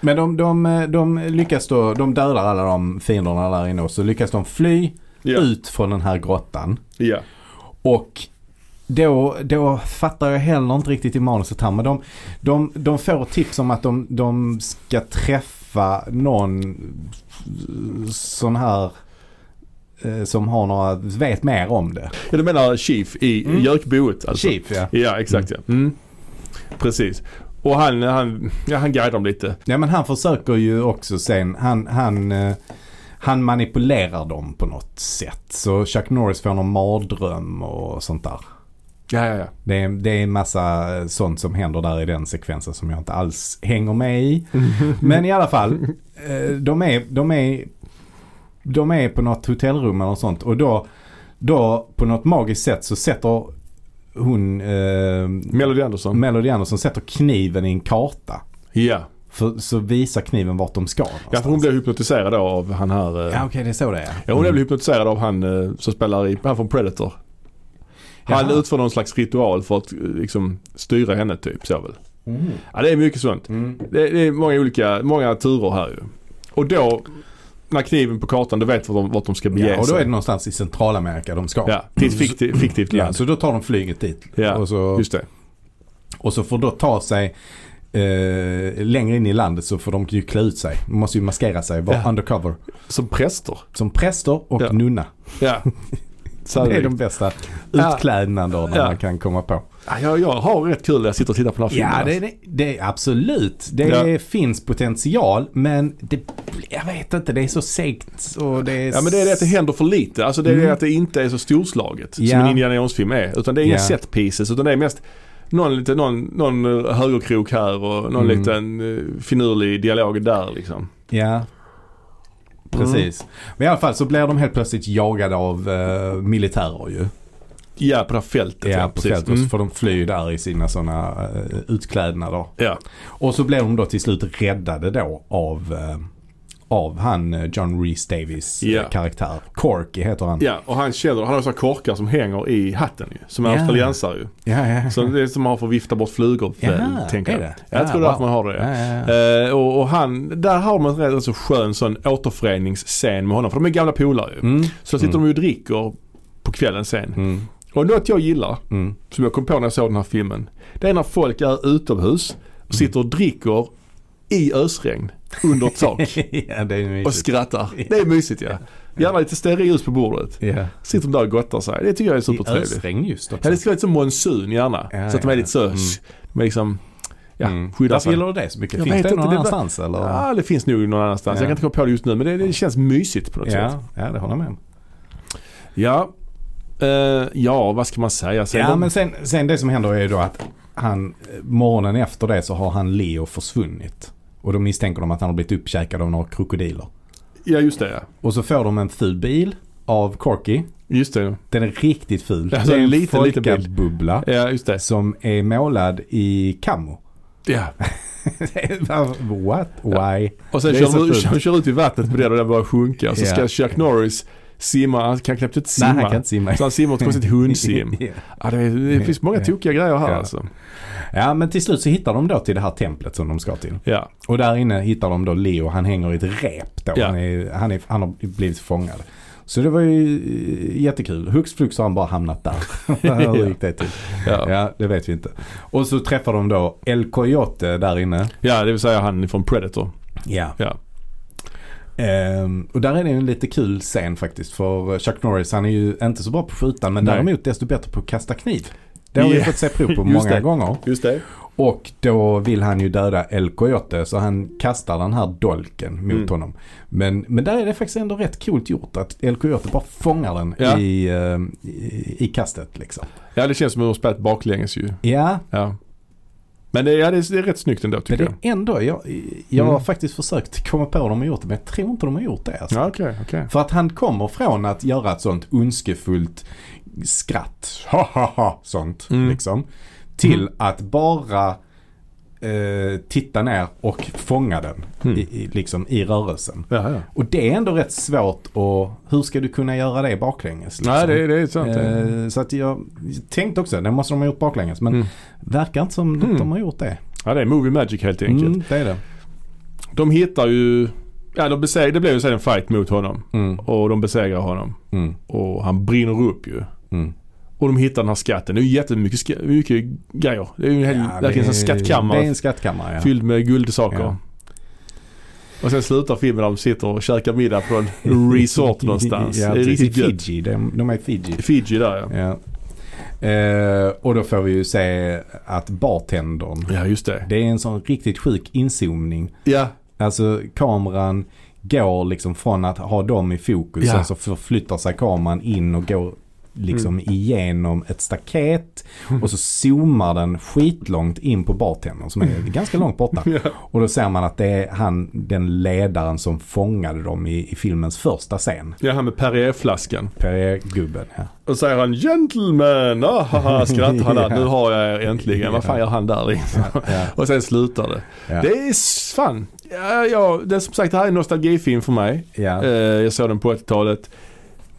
Men de, de, de lyckas då, de dödar alla de fienderna där inne och så lyckas de fly Ja. ut från den här grottan. Ja. Och då, då fattar jag heller inte riktigt i manuset här men de, de, de får tips om att de, de ska träffa någon sån här eh, som har några, vet mer om det. ja du menar Chief i Mm. Jökboet alltså? Chief ja. Ja exakt ja. Mm. Precis. Och han, han, ja, han guidar dem lite. Ja men han försöker ju också sen, han, han, eh, han manipulerar dem på något sätt. Så Chuck Norris får någon mardröm och sånt där. Ja, ja, ja. Det är, det är en massa sånt som händer där i den sekvensen som jag inte alls hänger med i. Men i alla fall, eh, de är, de är, de är på något hotellrum eller sånt och då, då på något magiskt sätt så sätter hon, eh, Melody Anderson. Melody Anderson sätter kniven i en karta. Ja. För, så visar kniven vart de ska Ja, för hon någonstans. blev hypnotiserad då av han här. eh, Ja okej det är så det är. Ja, hon blev hypnotiserad av han eh, som spelar i, han från Predator. Han Jaha. utför någon slags ritual för att eh, liksom styra henne typ så väl. Mm. Ja det är mycket sånt. Mm. Det, det är många olika, många turer här ju. Och då, när kniven på kartan, då vet vart de, vart de ska bege Ja, och då är sig. det någonstans i Centralamerika de ska. Ja, till ett fiktivt, fiktivt Ja, land. så då tar de flyget dit. Ja, och, så, Just det. och så får då ta sig eh, längre in i landet så får de ju klä ut sig. De måste ju maskera sig, vara Ja. undercover. Som präster. Som präster och Ja. nunna. Ja. Det är Sannolikt. de bästa utklädnaderna Ja. man kan komma på. Ja, jag, jag har rätt kul när jag sitter och tittar på den här filmen. Ja, det, det, det är absolut. Det Ja. finns potential men det, jag vet inte, det är så segt och det är... Ja men det är det att det händer för lite. Alltså det är Mm. det att det inte är så storslaget som en Indiana Jones-film är. Utan det är inga Ja. set pieces utan det är mest någon, lite, någon, någon eh, högerkrok här och någon Mm. liten uh, finurlig dialog där liksom. Ja. Precis. Men i alla fall så blir de helt plötsligt jagade av eh, militärer ju. Ja på det här fältet. Ja, på fältet. Mm. så får de fly där i sina sådana uh, utklädnader. Ja. Och så blir de då till slut räddade då av, eh, av han eh, John Davies eh, Ja. karaktär. Corky heter han. ja, och han känner, han har så här korkar som hänger i hatten ju. Som är Ja. australiensare ju. Ja, ja. Så det är som man har för att vifta bort flugor väl, Jaha, tänker jag. det? Jag tror det är wow. man har det. Eh, och, och han, där har man en rätt så skön sån återföreningsscen med honom. För de är gamla polare ju. Mm. Så sitter Mm. de ju och dricker på kvällen sen. Mm. Och något jag gillar, Mm. som jag kom på när jag såg den här filmen. Det är när folk är utomhus och sitter och dricker i ösregn under ett tak. ja, det är och mysigt. skrattar. Det är mysigt ja. Gärna lite stearinljus på bordet. Ja. Sitter de där och gottar sig. Det tycker jag är I supertrevligt. ösregn just också. Ja, det ska vara lite som monsun gärna. Ja, så att de är ja, lite så, mm. de är liksom, ja, Mm. skyddar Varför sig. gillar du det så mycket? Jag Finns det någon inte, det annanstans eller? Ja, det finns nog någon annanstans. Ja. Jag kan inte komma på det just nu men det, det känns mysigt på något sätt. ja, ja, det håller jag med om. Ja, Eh, ja vad ska man säga? Sen Ja, de- men sen, sen det som händer är ju då att han, morgonen efter det så har han Leo försvunnit. Och då misstänker de att han har blivit uppkäkad av några krokodiler. ja just det ja. Och så får de en ful bil av Corky. Just det. Den är riktigt ful. Alltså, det är en liten bil. bubbla Ja just det. som är målad i camo. Ja. What? Why? Och sen kör, kör ut i vattnet på det och den börjar sjunka. Och så Ja. ska Chuck Norris simma. Han kan knappt inte simma. Nej, han kan inte simma. Så han simmar ett konstigt hundsim. ja. Ja, det, det finns många tokiga grejer här Ja. alltså. ja, men till slut så hittar de då till det här templet som de ska till. Ja. Och där inne hittar de då Leo. Han hänger i ett rep då. Ja. Han, är, han, är, han har blivit fångad. Så det var ju eh, jättekul. Hux flux har han bara hamnat där. Hur gick det till? Ja. Ja, det vet vi inte. Och så träffar de då El Coyote där inne. ja, det vill säga han från Predator. Ja. Ja. Ehm, och där är det en lite kul scen faktiskt. För Chuck Norris han är ju inte så bra på skjutan men Nej. däremot desto bättre på att kasta kniv. Det har vi Ja. fått se prov på många det. gånger. Just det. Och då vill han ju döda El Coyote så han kastar den här dolken mot Mm. honom. Men, men där är det faktiskt ändå rätt coolt gjort att El Coyote bara fångar den Ja. i, eh, i, i kastet liksom. Ja, det känns som att de har spelat baklänges ju. Ja, Ja. Men det, ja, det, är, det är rätt snyggt ändå men tycker det jag. ändå, jag, jag har Mm. faktiskt försökt komma på om de har gjort det men jag tror inte de har gjort det. Alltså. Ja, okej, okej. För att han kommer från att göra ett sånt ondskefullt skratt, ha ha ha, sånt Mm. liksom. Till Mm. att bara eh, titta ner och fånga den Mm. i, i, liksom, i rörelsen. Ja, ja. Och det är ändå rätt svårt och hur ska du kunna göra det baklänges? Liksom? Nej, det, det är sant. Eh, så att jag tänkte också, det måste de ha gjort baklänges. Men Mm. verkar inte som Mm. de har gjort det. Ja, det är movie magic helt enkelt. Mm, det är det. De hittar ju, ja de besegrar, det blev ju sen en fight mot honom. Mm, Och de besegrar honom. mm, Och han brinner upp ju. mm. Och de hittar den här skatten. Det är ju jättemycket ska, mycket grejer. Det är ju en Ja, en det- skattkammare Det är en skattkammare ja. fylld med guldsaker. Ja. Och sen slutar filmen där de sitter och käkar middag på en resort någonstans. ja, det är riktigt. Fiji, de, de är i Fiji. Fiji där ja. Ja. Eh, och då får vi ju se att bartendern, Ja just det. det är en sån riktigt sjuk inzoomning. Ja, Alltså kameran går liksom från att ha dem i fokus. Ja. Sen så förflyttar sig kameran in och går liksom Mm. igenom ett staket. Och så zoomar den skitlångt in på bartendern som är ganska långt borta. Ja. Och då ser man att det är han, den ledaren som fångade dem i, i filmens första scen. ja han med Perrier-flaskan. Perrier-gubben. Ja. Och säger han 'Gentlemen' ah, haha, skrattar han där. Nu har jag er äntligen. Vad fan gör han där liksom? Och sen slutar det. Det är fan. Ja, ja, det är som sagt det här är en nostalgifilm för mig. Ja. Eh, jag såg den på 80-talet.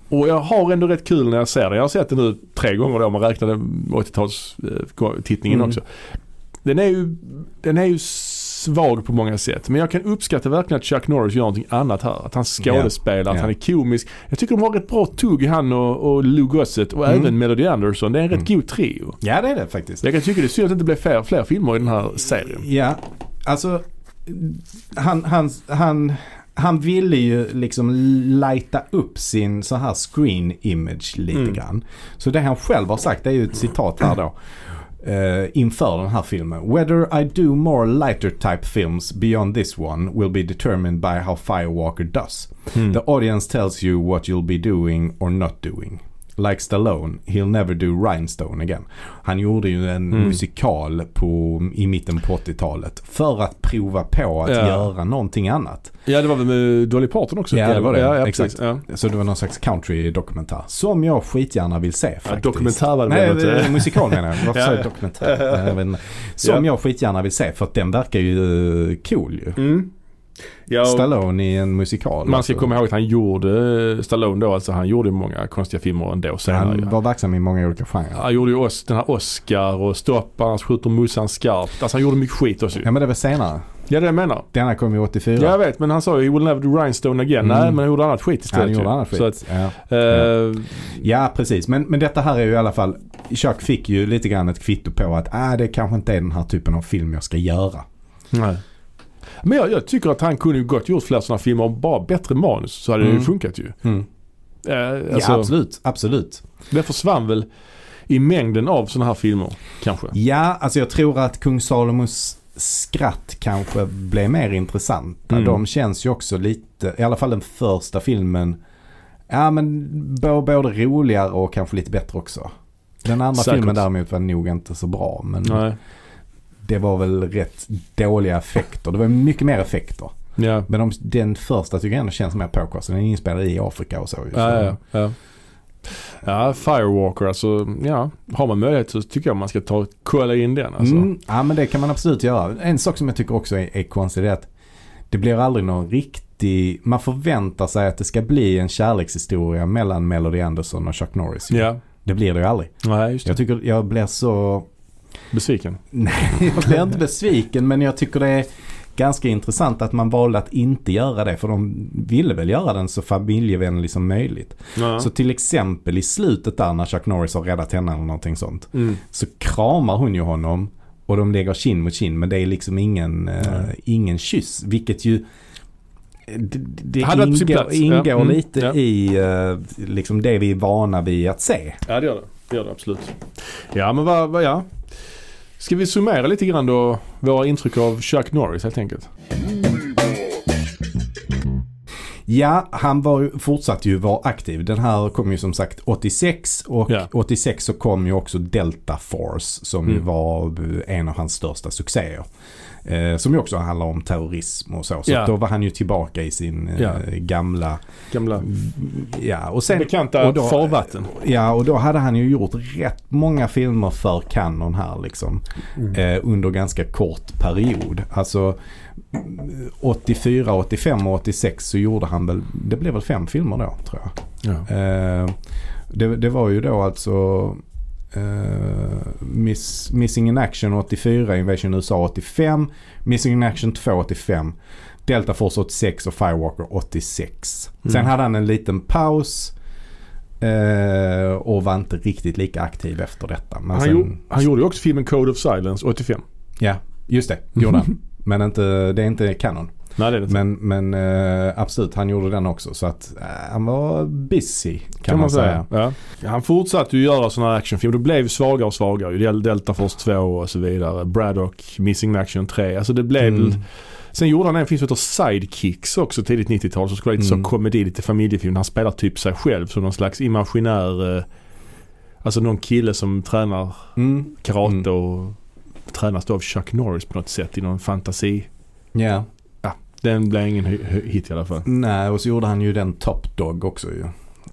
Och jag har ändå rätt kul när jag ser den. Jag har sett den nu tre gånger då om man räknade 80-talstittningen Mm. också. Den är, ju, den är ju svag på många sätt. Men jag kan uppskatta verkligen att Chuck Norris gör någonting annat här. Att han skådespelar, att Ja. han är komisk. Jag tycker de har rätt bra tugg han och, och Lou Gossett och Mm. även Melody Anderson. Det är en rätt Mm. god trio. ja, det är det faktiskt. Jag kan tycka det är synd att det inte blev fler, fler filmer i den här serien. Ja, alltså han, han, han, han ville ju liksom lighta upp sin så här screen image lite Mm. grann. Så det han själv har sagt det är ju ett citat här då. eh, inför den här filmen. Whether I do more lighter type films beyond this one will be determined by how Firewalker does. Mm. The audience tells you what you'll be doing or not doing. Like Stallone, he'll never do Rhinestone again. Han gjorde ju en Mm. musikal på, i mitten på 80-talet för att prova på att Ja. göra någonting annat. Ja det var väl med Dolly Parton också? Ja, det var det. Ja, ja, Exakt. Ja. Så det var någon slags country-dokumentär. Som jag skitgärna vill se Ja, faktiskt. dokumentär var det Nej, inte? eh, musikal menar jag. Varför Ja, ja. jag dokumentär? Som jag skitgärna vill se för att den verkar ju eh, cool ju. Mm. Ja, Stallone i en musikal. man ska alltså. komma ihåg att han gjorde, Stallone då alltså, han gjorde många konstiga filmer ändå senare. Han ja. var verksam i många olika genrer. Han gjorde ju Os- den här Oscar och Stopp, annars skjuter mussan skarpt. Alltså han gjorde mycket skit också. Ja men det var senare. Ja det jag menar. Denna kom ju 84. Ja, jag vet men han sa ju he will never do rhinestone again. Mm. Nej men han gjorde annat skit Ja, istället. han gjorde annat skit. Att, ja. eh, ja, precis. Men, men detta här är ju i alla fall, Chuck fick ju lite grann ett kvitto på att ah, det kanske inte är den här typen av film jag ska göra. nej. Men jag, jag tycker att han kunde gott gjort fler sådana filmer om bara bättre manus så hade det Mm. ju funkat ju. Mm. Eh, alltså, ja, absolut. Absolut. Det försvann väl i mängden av sådana här filmer kanske. Ja, alltså jag tror att Kung Salomos skratt kanske blev mer intressanta. Mm. De känns ju också lite, i alla fall den första filmen, ja men både roligare och kanske lite bättre också. Den andra Säkert. filmen däremot var nog inte så bra men Nej. Det var väl rätt dåliga effekter. Det var mycket mer effekter. Ja. Men de, den första tycker jag ändå känns mer påkostad. Den är inspelad i Afrika och så. Ja, ja, ja. Ja, Firewalker alltså. Ja, har man möjlighet så tycker jag man ska ta kolla in den alltså. Mm, ja men det kan man absolut göra. En sak som jag tycker också är, är konstig är att det blir aldrig någon riktig, man förväntar sig att det ska bli en kärlekshistoria mellan Melody Anderson och Chuck Norris. Ja, Det blir det ju aldrig. nej just det. Jag tycker jag blir så, Besviken. nej jag blir inte besviken men jag tycker det är ganska intressant att man valde att inte göra det för de ville väl göra den så familjevänlig som möjligt. Ja. Så till exempel i slutet där när Chuck Norris har räddat henne eller någonting sånt. Mm. så kramar hon ju honom och de lägger kind mot kind men det är liksom ingen, eh, ingen kyss. Vilket ju det, det ingår, plats. Ja. ingår Mm. lite Ja. i eh, liksom det vi är vana vid att se. Ja det gör det. Det gör det absolut. Ja men vad, vad ja. Ska vi summera lite grann då våra intryck av Chuck Norris helt enkelt? Ja, han var, ju- fortsatte ju vara aktiv. Den här kom ju som sagt 86 och Ja. 86 så kom ju också Delta Force som ju Mm. var en av hans största succéer. Eh, som ju också handlar om terrorism och så. Så Ja. då var han ju tillbaka i sin eh, Ja. gamla Gamla Ja, och sen... bekanta och då- farvatten. Ja, och då hade han ju gjort rätt många filmer för Canon här liksom. Mm. Eh, under ganska kort period. Alltså mm, 84, 85 och 86 så gjorde han väl, det blev väl fem filmer då tror jag. Ja. Eh, det, det var ju då alltså eh, Miss, Missing in Action 84, Invasion USA 85, Missing in Action 2 85, Delta Force 86 och Firewalker 86. Sen Mm. hade han en liten paus eh, och var inte riktigt lika aktiv efter detta. Men Han, sen, gjorde, han gjorde ju också filmen Code of Silence 85. Ja, just det. Gjorde han. Men inte, det är inte kanon. Nej det är det. Men, men eh, absolut, han gjorde den också. Så att eh, han var busy kan, man säga. Ja. Han fortsatte ju göra sådana här actionfilmer. Det blev svagare och svagare. Delta Force 2 och så vidare. Braddock, Missing in Action 3. Alltså det blev Mm. Sen gjorde han en film som heter Sidekicks också tidigt 90-tal som skulle vara lite Mm. så komedi, lite familjefilm. Han spelar typ sig själv som någon slags imaginär eh, Alltså någon kille som tränar Mm. karate Mm. och tränas då av Chuck Norris på något sätt i någon fantasi. Ja. Den blev ingen hit i alla fall. Nej, och så gjorde han ju den Top Dog också ju.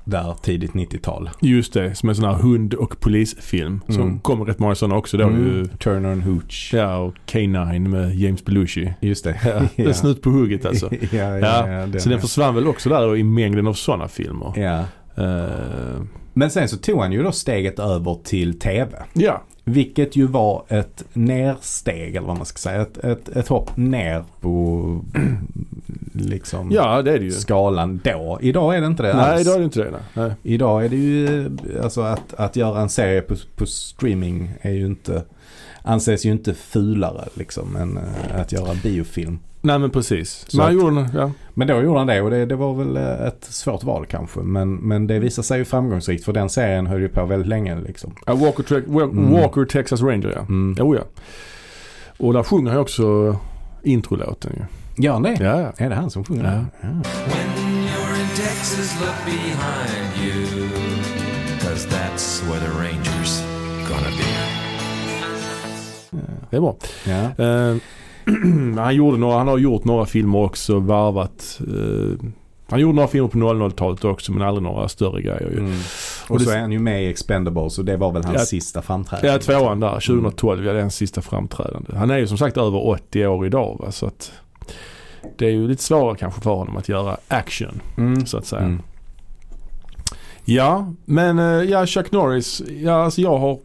Där tidigt 90-tal. Just det, som en sån här hund och polisfilm. Som Mm. kommer rätt många sådana också då ju. Mm. Turner and Hooch. Ja, och K9 med James Belushi. Just det. Ja, det är snut på hugget alltså. ja, ja, Ja, ja, den Så den försvann väl också där i mängden av sådana filmer. ja. Eh, Men sen så tog han ju då steget över till TV. ja, Vilket ju var ett nersteg eller vad man ska säga. Ett, ett, ett hopp ner på liksom ja det är det ju. skalan då. Idag är det inte det Nej, alls. idag är det inte det. Nej. Idag är det ju, alltså att, att göra en serie på, på streaming är ju inte, anses ju inte fulare liksom än eh, att göra biofilm. Nej men precis. Så Men att- gjorde ja. Men då gjorde han det och det, det var väl eh, ett svårt val kanske. Men, men det visade sig ju framgångsrikt för den serien höll ju på väldigt länge liksom. ja Walker, Mm. Walker Texas Ranger ja. Mm. Jo ja. Och där sjunger han också introlåten ju. Gör han det? Ja, ja. Är det han som sjunger? Ja. Ja. When you're in Texas, look behind you. Cause that's where the Rangers gonna be. Det är bra. Ja. Eh, han, gjorde några, han har gjort några filmer också, varvat. eh, han gjorde några filmer på 00-talet också men aldrig några större grejer ju. Mm. Och Och det- så är han ju med i Expendables och det var väl hans Ja. sista framträdande. Ja, tvåan där, 2012, ja, det är hans sista framträdande. Han är ju som sagt över 80 år idag va, så att det är ju lite svårare kanske för honom att göra action Mm. så att säga. Mm. Ja, men eh, ja, Chuck Norris, ja alltså jag har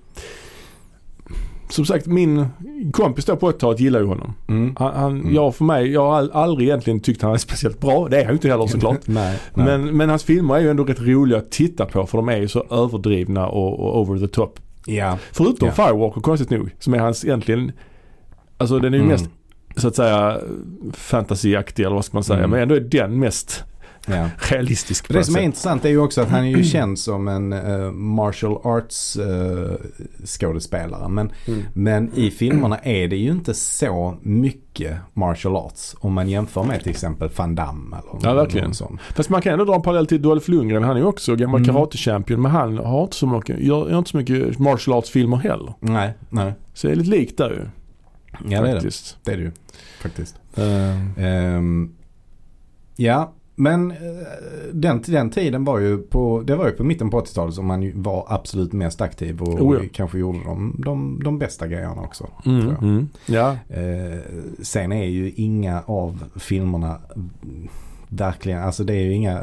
som sagt min kompis då på 80-talet gillar ju honom. Mm. Han, han, Mm. jag för mig, jag har aldrig egentligen tyckt han är speciellt bra. Det är han ju inte heller såklart. nej, nej. Men, men hans filmer är ju ändå rätt roliga att titta på för de är ju så överdrivna och, och over the top. ja. Förutom Ja. Firewalker konstigt nog, som är hans egentligen, alltså den är ju Mm. mest så att säga fantasyaktig eller vad ska man säga. Mm. Men ändå är den mest ja. realistisk Det som är intressant är ju också att han är ju känd som en eh, martial arts eh, skådespelare. Men, Mm. men i filmerna är det ju inte så mycket martial arts om man jämför med till exempel Van Damme eller Ja, verkligen. någon sån. Fast man kan ändå dra en parallell till Dolph Lundgren. Han är ju också gammal Mm. karate-champion men han har inte så mycket, gör, gör inte så mycket martial arts-filmer heller. Nej, nej. Så det är lite likt där ju. Ja det är det. Det är det ju faktiskt. Eh, Ehm, ja, men eh, den, den tiden var ju på, det var ju på mitten på 80-talet som man var absolut mest aktiv och, Oh ja. kanske gjorde de, de, de bästa grejerna också. mm, tror jag. mm, ja. Eh, sen är ju inga av filmerna verkligen, alltså det är ju inga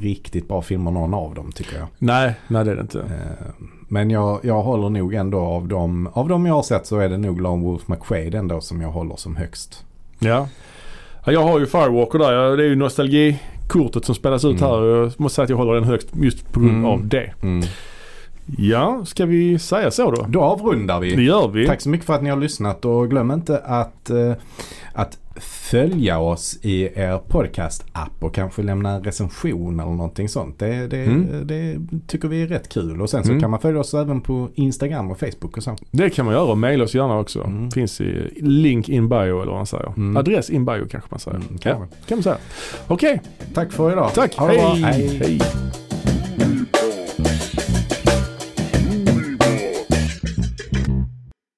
riktigt bra filmer någon av dem tycker jag. Nej, nej det är det inte. Eh, men jag, jag håller nog ändå av dem, av dem jag har sett så är det nog Lone Wolf McQuaid ändå som jag håller som högst. Ja. ja. Jag har ju Firewalker där. Jag- Det är ju nostalgikortet som spelas ut Mm. här. Jag måste säga att jag håller den högst just på grund Mm. av det. Ja, ska vi säga så då? Då avrundar vi. Det gör vi. Tack så mycket för att ni har lyssnat och glöm inte att, eh, att följa oss i er podcast-app och kanske lämna en recension eller någonting sånt. Det, det, Mm. det tycker vi är rätt kul. Och sen så Mm. kan man följa oss även på Instagram och Facebook och så. Det kan man göra och mejla oss gärna också. Mm. Finns i link in bio eller vad man säger. Mm. Adress in bio kanske man säger. Mm, ja, kan man. kan man säga. Okej, Tack för idag. tack. Bra. Hej. Hej.